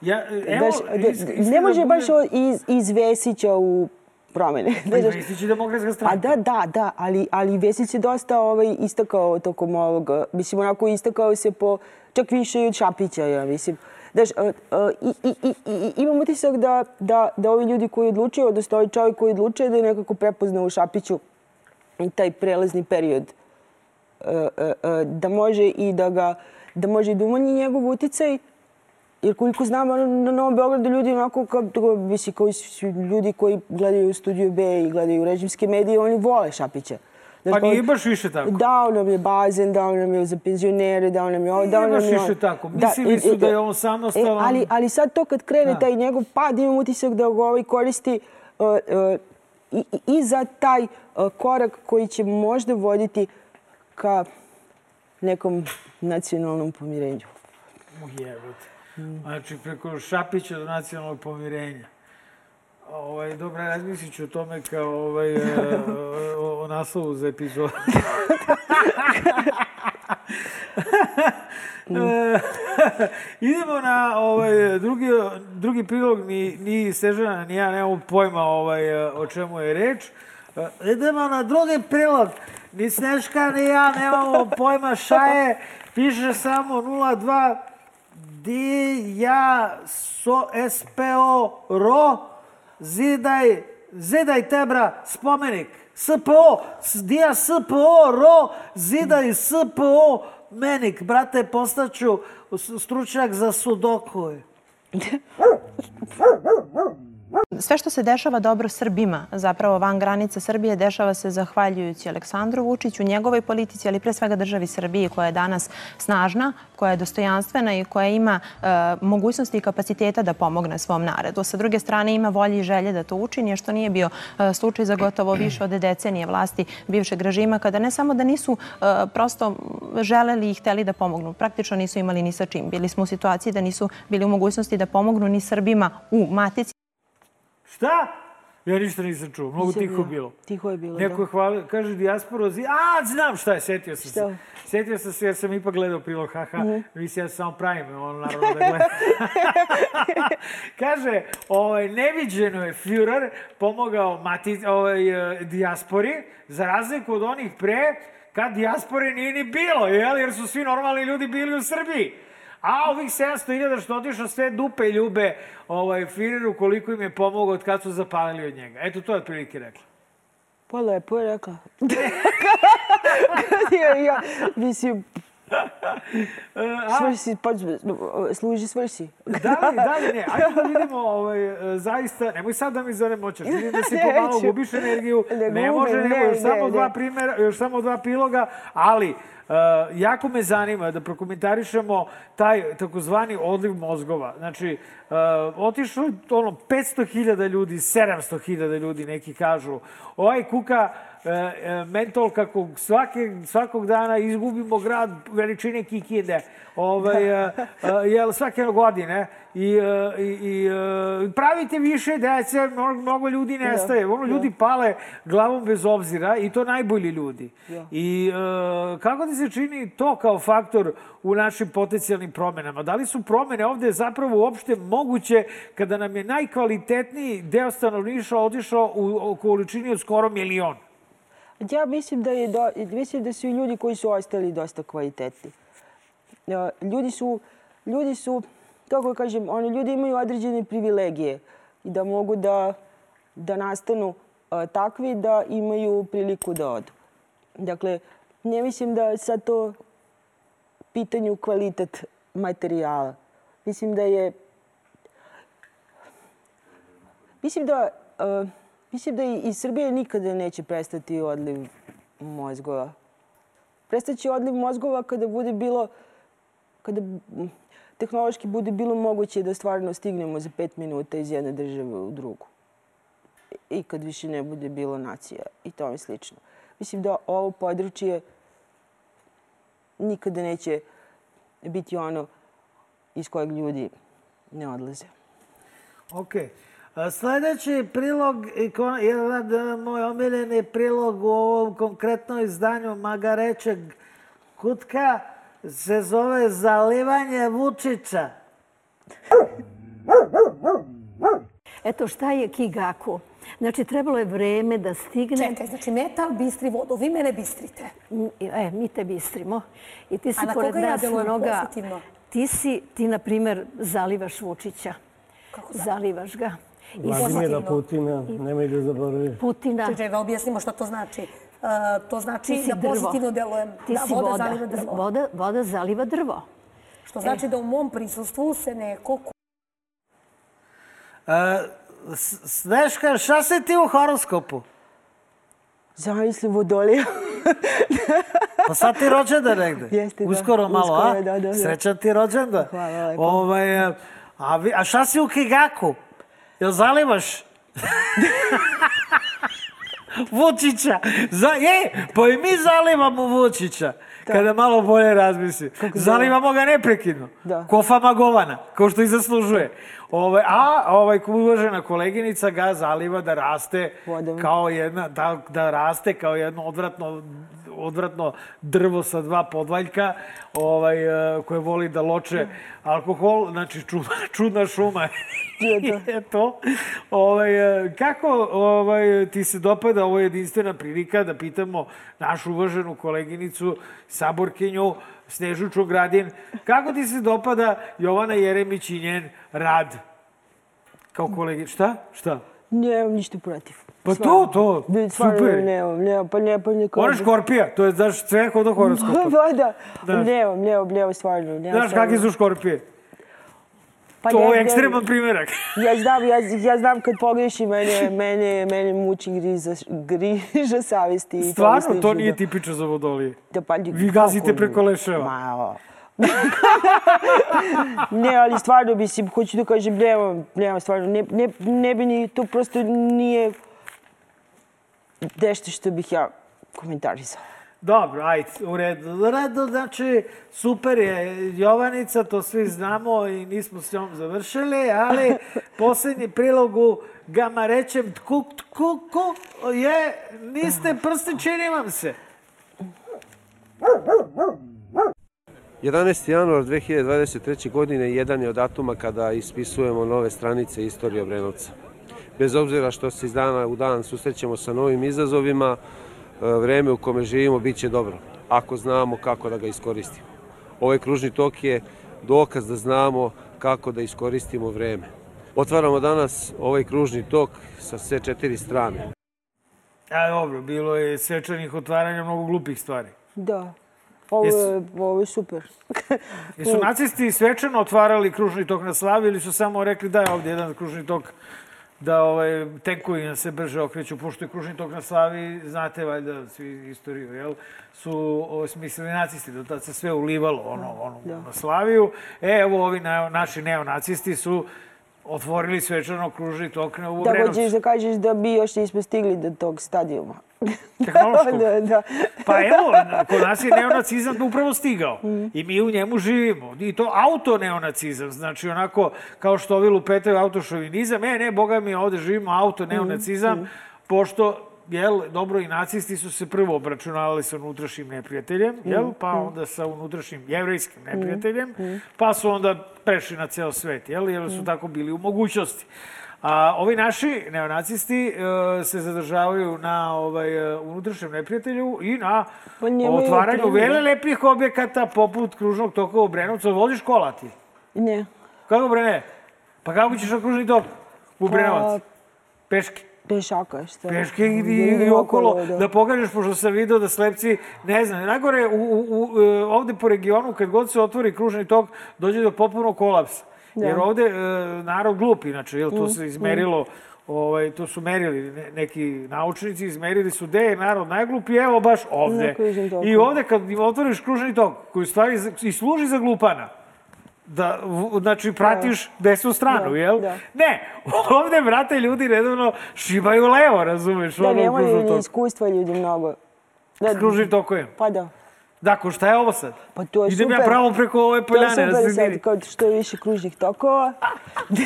Ja, evo, daš, ne može baš iz, iz Vesića u promene. Pa Vesić je demokratska stranka. A da, da, da, ali, ali Vesić je dosta ovaj, istakao tokom ovog, mislim, onako istakao se po, čak više i od Šapića, ja mislim. Daš, uh, uh, i, i, i, i, imam utisak da, da, da ovi ljudi koji odlučuju, odnosno ovaj čovjek koji odlučuje da je nekako prepoznao u Šapiću taj prelazni period. Uh, da može i da ga, da može i da umanji njegov uticaj, Jer koliko znam, na Novom Beogradu ljudi onako, kao, misli, koji su ljudi koji gledaju Studio B i gledaju režimske medije, oni vole Šapića. Pa nije baš više tako. Dao nam je bazen, dao nam je za penzionere, dao nam je ovo, dao nam je... Nije baš više tako. Mislili da, su da je on samostalan... E, ali, ali sad to kad krene da. taj njegov pad, imam utisak da ga ovaj koristi uh, uh, i, i za taj uh, korak koji će možda voditi ka nekom nacionalnom pomirenju. Ujebate. Mm. Znači, preko Šapića do nacionalnog pomirenja. Ovaj, dobro, razmislit ću o tome kao ovaj, e, o, o naslovu za epizodu. Idemo na ovaj, drugi, drugi prilog, ni, ni Sežana, ni ja nemamo pojma ovaj, o čemu je reč. E, idemo na drugi prilog. Ni Sneška, ni ja nemamo pojma šta je. Piše samo 02 di ja so SPO ro zidaj zidaj tebra spomenik. SPO dija SPO ro zidaj SPO menik brate postaću stručnjak za sudoku Sve što se dešava dobro Srbima, zapravo van granice Srbije, dešava se zahvaljujući Aleksandru Vučiću, njegovoj politici, ali pre svega državi Srbije koja je danas snažna, koja je dostojanstvena i koja ima e, mogućnosti i kapaciteta da pomogne svom naredu. Sa druge strane ima volje i želje da to učini, što nije bio e, slučaj za gotovo više od decenije vlasti bivšeg režima, kada ne samo da nisu e, prosto želeli i hteli da pomognu, praktično nisu imali ni sa čim. Bili smo u situaciji da nisu bili u mogućnosti da pomognu ni Srbima u matici. Šta? Ja ništa nisam čuo. Mnogo tiho bilo. Tiho je bilo, Neko da. je hvala, kaže dijaspora, zi... a, znam šta je, setio sam šta? se. Setio sam se jer sam ipak gledao prilog, haha, mm mislim ja samo pravim, on naravno da gleda. kaže, ovaj, neviđeno je Führer pomogao mati, ovaj, eh, dijaspori, za razliku od onih pre, kad dijaspore nije ni bilo, jel? jer su svi normalni ljudi bili u Srbiji. A ovih 700.000 što otišao sve dupe ljube ovaj, Fireru koliko im je pomogao od kad su zapalili od njega. Eto, to je otprilike rekla. Pa lepo je rekla. ja, ja, mislim, Svrsi, pa, služi svrsi. Da li, da li, ne. Ajde da vidimo, ovaj, zaista, nemoj sad da mi zaremoćaš. Vidim da si pomalo gubiš energiju. Ne, ne može, ne, ne, još samo dva primjera, još samo dva piloga, ali Uh, jako me zanima da prokomentarišemo taj takozvani odliv mozgova. Znači, uh, otišlo ono 500.000 ljudi, 700.000 ljudi, neki kažu. Ovaj kuka E, e, mentol kako svake, svakog dana izgubimo grad veličine Kikinde. Ovaj, e, jel, svake godine. I, i, i pravite više dece, mnogo, mnogo ljudi da, nestaje. Ono, da. ljudi pale glavom bez obzira i to najbolji ljudi. Da. I kako ti se čini to kao faktor u našim potencijalnim promenama? Da li su promene ovde zapravo uopšte moguće kada nam je najkvalitetniji deo stanovništva otišao u količini od skoro milion? Ja mislim da, je do, mislim da su i ljudi koji su ostali dosta kvalitetni. Ljudi su, ljudi su, kako kažem, oni ljudi imaju određene privilegije. i da mogu da, da nastanu a, takvi da imaju priliku da odu. Dakle, ne mislim da je to pitanju kvalitet materijala. Mislim da je... Mislim da, uh, mislim da i, i Srbije nikada neće prestati odliv mozgova. Prestaće odliv mozgova kada bude bilo, kada tehnološki bude bilo moguće da stvarno stignemo za pet minuta iz jedne države u drugu. I kad više ne bude bilo nacija i tome slično. Mislim da ovo područje nikada neće biti ono iz kojeg ljudi ne odlaze. Ok. Sledeći prilog, jedan moj omiljeni prilog u ovom konkretnom izdanju Magarećeg kutka se zove Zalivanje Vučića. Eto šta je Kigaku? Znači, trebalo je vreme da stigne... Čekaj, znači metal bistri vodu, vi mene bistrite. E, mi te bistrimo. I ti si A na pored koga ja nas delujem mnoga... pozitivno? Ti si, ti na primer, zalivaš Vučića. Kako Zalivaš ga. Vladimira Putina, nemoj da zaboraviš. Putina. Čekaj, da objasnimo šta to znači. Uh, to znači da drvo. pozitivno delujem. Ti da si voda, voda. zaliva drvo. Voda, voda zaliva drvo. Što znači da u mom prisustvu se neko... E, S- Sneška, šta si ti u horoskopu? Zamisli vodolija. Pa sad ti rođendan negde. Jeste, da. Uskoro malo, a? Da, da, da. Srećan ti rođendan. Hvala lepo. Ovaj, e, a, vi, a šta si u Kigaku? Jel zalivaš? Vučića. Za, je, pa i mi zalivamo Vučića. Kada malo bolje razmisli. Zalivamo ga neprekidno. Da. Ko fama govana, kao što i zaslužuje. Ovaj, a ovaj uvažena koleginica ga zaliva da raste Vodom. kao jedna, da, da raste kao jedno odvratno odvratno drvo sa dva podvaljka ovaj, e, koje voli da loče alkohol, znači čudna, čudna šuma je to. Ovaj, e, kako ovaj, ti se dopada ovo jedinstvena prilika da pitamo našu uvaženu koleginicu, saborkinju Snežu Čugradin, kako ti se dopada Jovana Jeremić i njen rad kao kolegi? Šta? Šta? Nemam ništa protiv. Pa Stvarno. to, to, Ne, stvarno super. Nemam, nemam, pa ne, pa ne Ona je škorpija, to je, znaš, sve kod horoskopa. Pa da, Znaš. nemam, nemam, nemam, stvarno. Nemam Znaš stvarno. kakvi su škorpije? Pa to je ekstreman primjerak. Ja znam, ja, ja znam kad pogrešim, mene, mene, mene muči griza, griža savesti. i Stvarno, slično, to nije da. tipično za vodolije. Da, pa, Vi gazite preko leševa. Ma, o. ne, ali stvarno, mislim, hoću da kažem, nemam, nemam stvarno, ne, ne, ne bi ni, to prosto nije nešto što bih ja komentarisala. Dobro, ajde, u redu. U redu, znači, super je Jovanicca, to svi znamo i nismo s njom završili, ali posljednji prilog u Gamarećem tkuk tkuku je, niste prsti, čini vam se. 11. januar 2023. godine jedan je od datuma kada ispisujemo nove stranice istorije Obrenovca. Bez obzira što se iz dana u dan susrećemo sa novim izazovima, e, vreme u kome živimo bit će dobro, ako znamo kako da ga iskoristimo. Ovaj kružni tok je dokaz da znamo kako da iskoristimo vreme. Otvaramo danas ovaj kružni tok sa sve četiri strane. A dobro, bilo je svečanih otvaranja mnogo glupih stvari. Da. Ovo je, ovo je super. Jesu nacisti svečano otvarali kružni tok na Slavi ili su samo rekli da je ovdje jedan kružni tok da ovaj, tenkovi se brže okreću, pošto je kružni tok na Slavi, znate valjda svi istoriju, jel? Su o, smislili nacisti, do tad se sve ulivalo ono, ono, Da. na Slaviju. E, evo ovi neo, naši neonacisti su otvorili svečano tok na u Da Obrenovcu. hoćeš da kažeš da bi još nismo stigli do tog stadijuma. Tehnološkog. da, da. Pa evo, kod nas je neonacizam upravo stigao. I mi u njemu živimo. I to auto-neonacizam. Znači, onako, kao što ovi lupetaju autošovinizam. E, ne, boga mi, ovde živimo auto-neonacizam, pošto jel, dobro, i nacisti su se prvo obračunavali sa unutrašnjim neprijateljem, jel, pa onda sa unutrašnjim jevrejskim neprijateljem, pa su onda prešli na ceo svet, jel, jer su tako bili u mogućnosti. A ovi naši neonacisti e, se zadržavaju na ovaj, e, unutrašnjem neprijatelju i na Pa otvaranju vele lepih objekata poput kružnog toka u Obrenovcu. Voziš kola ti? Ne. Kako bre ne? Pa kako ćeš na kružni tok? u Brenovac? Peške? Pešaka, šta? Peške i, i, okolo, da. da pokažeš, pošto sam video da slepci, ne znam, nagore, u, u, u, e, ovde po regionu, kad god se otvori kružni tok, dođe do popunog kolapsa. Da. Jer ovde e, narod glup, inače, jel, to mm, se izmerilo, mm. ovaj, to su merili ne, neki naučnici, izmerili su gde je narod najglupi, evo baš ovde. I ovde kad otvoriš kružni tok, koji stvari i služi za glupana, da, znači, pratiš da. desnu stranu, da, jel? Da. Ne, ovde, brate, ljudi redovno šibaju levo, razumeš? Da, nemaju ni iskustva ljudi mnogo. Da, S kružnim tokovima? Pa da. Dako, šta je ovo sad? Pa to je Idem super. ja pravo preko ove poljane. To je super sad, kao što je više kružnih tokova.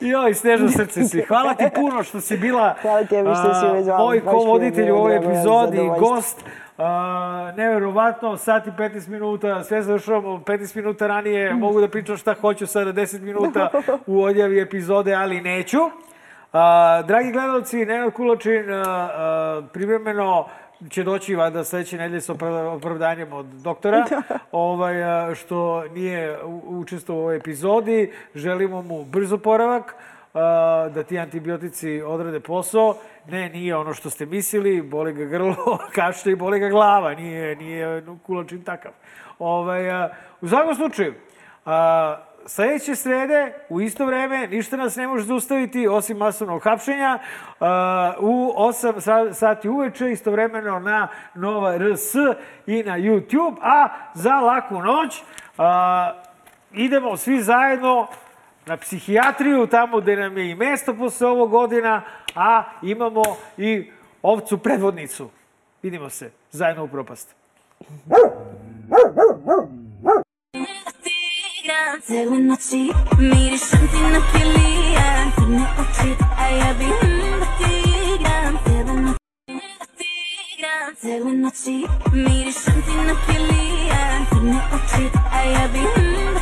Joj, snežno srce si. Hvala ti puno što si bila Hvala tebi što si me zvala. moj ko-voditelj u ovoj epizodi, gost. Uh, neverovatno, sat i 15 minuta, sve završavamo 15 minuta ranije, mogu da pričam šta hoću sada 10 minuta u odjavi epizode, ali neću. Uh, dragi gledalci, Nenad Kulačin uh, uh, privremeno će doći vada sledeće nedelje sa opravdanjem od doktora, ovaj, što nije učestvo u ovoj epizodi. Želimo mu brzo poravak, da ti antibiotici odrade posao. Ne, nije ono što ste mislili, boli ga grlo, kašlje i boli ga glava, nije, nije kulačin takav. Ovaj, u svakom slučaju, sledeće srede, u isto vreme, ništa nas ne može zaustaviti, osim masovnog hapšenja, u 8 sati uveče, istovremeno na Nova RS i na YouTube, a za laku noć idemo svi zajedno na psihijatriju, tamo gde nam je i mesto posle ovog godina, a imamo i ovcu predvodnicu. Vidimo se zajedno u propast. Cijele noći mirišem ti na kilijan Crne oči, a ja bi da ti igram Cijele noći Cijele noći mirišem ti na kilijan Crne oči, a ja bi da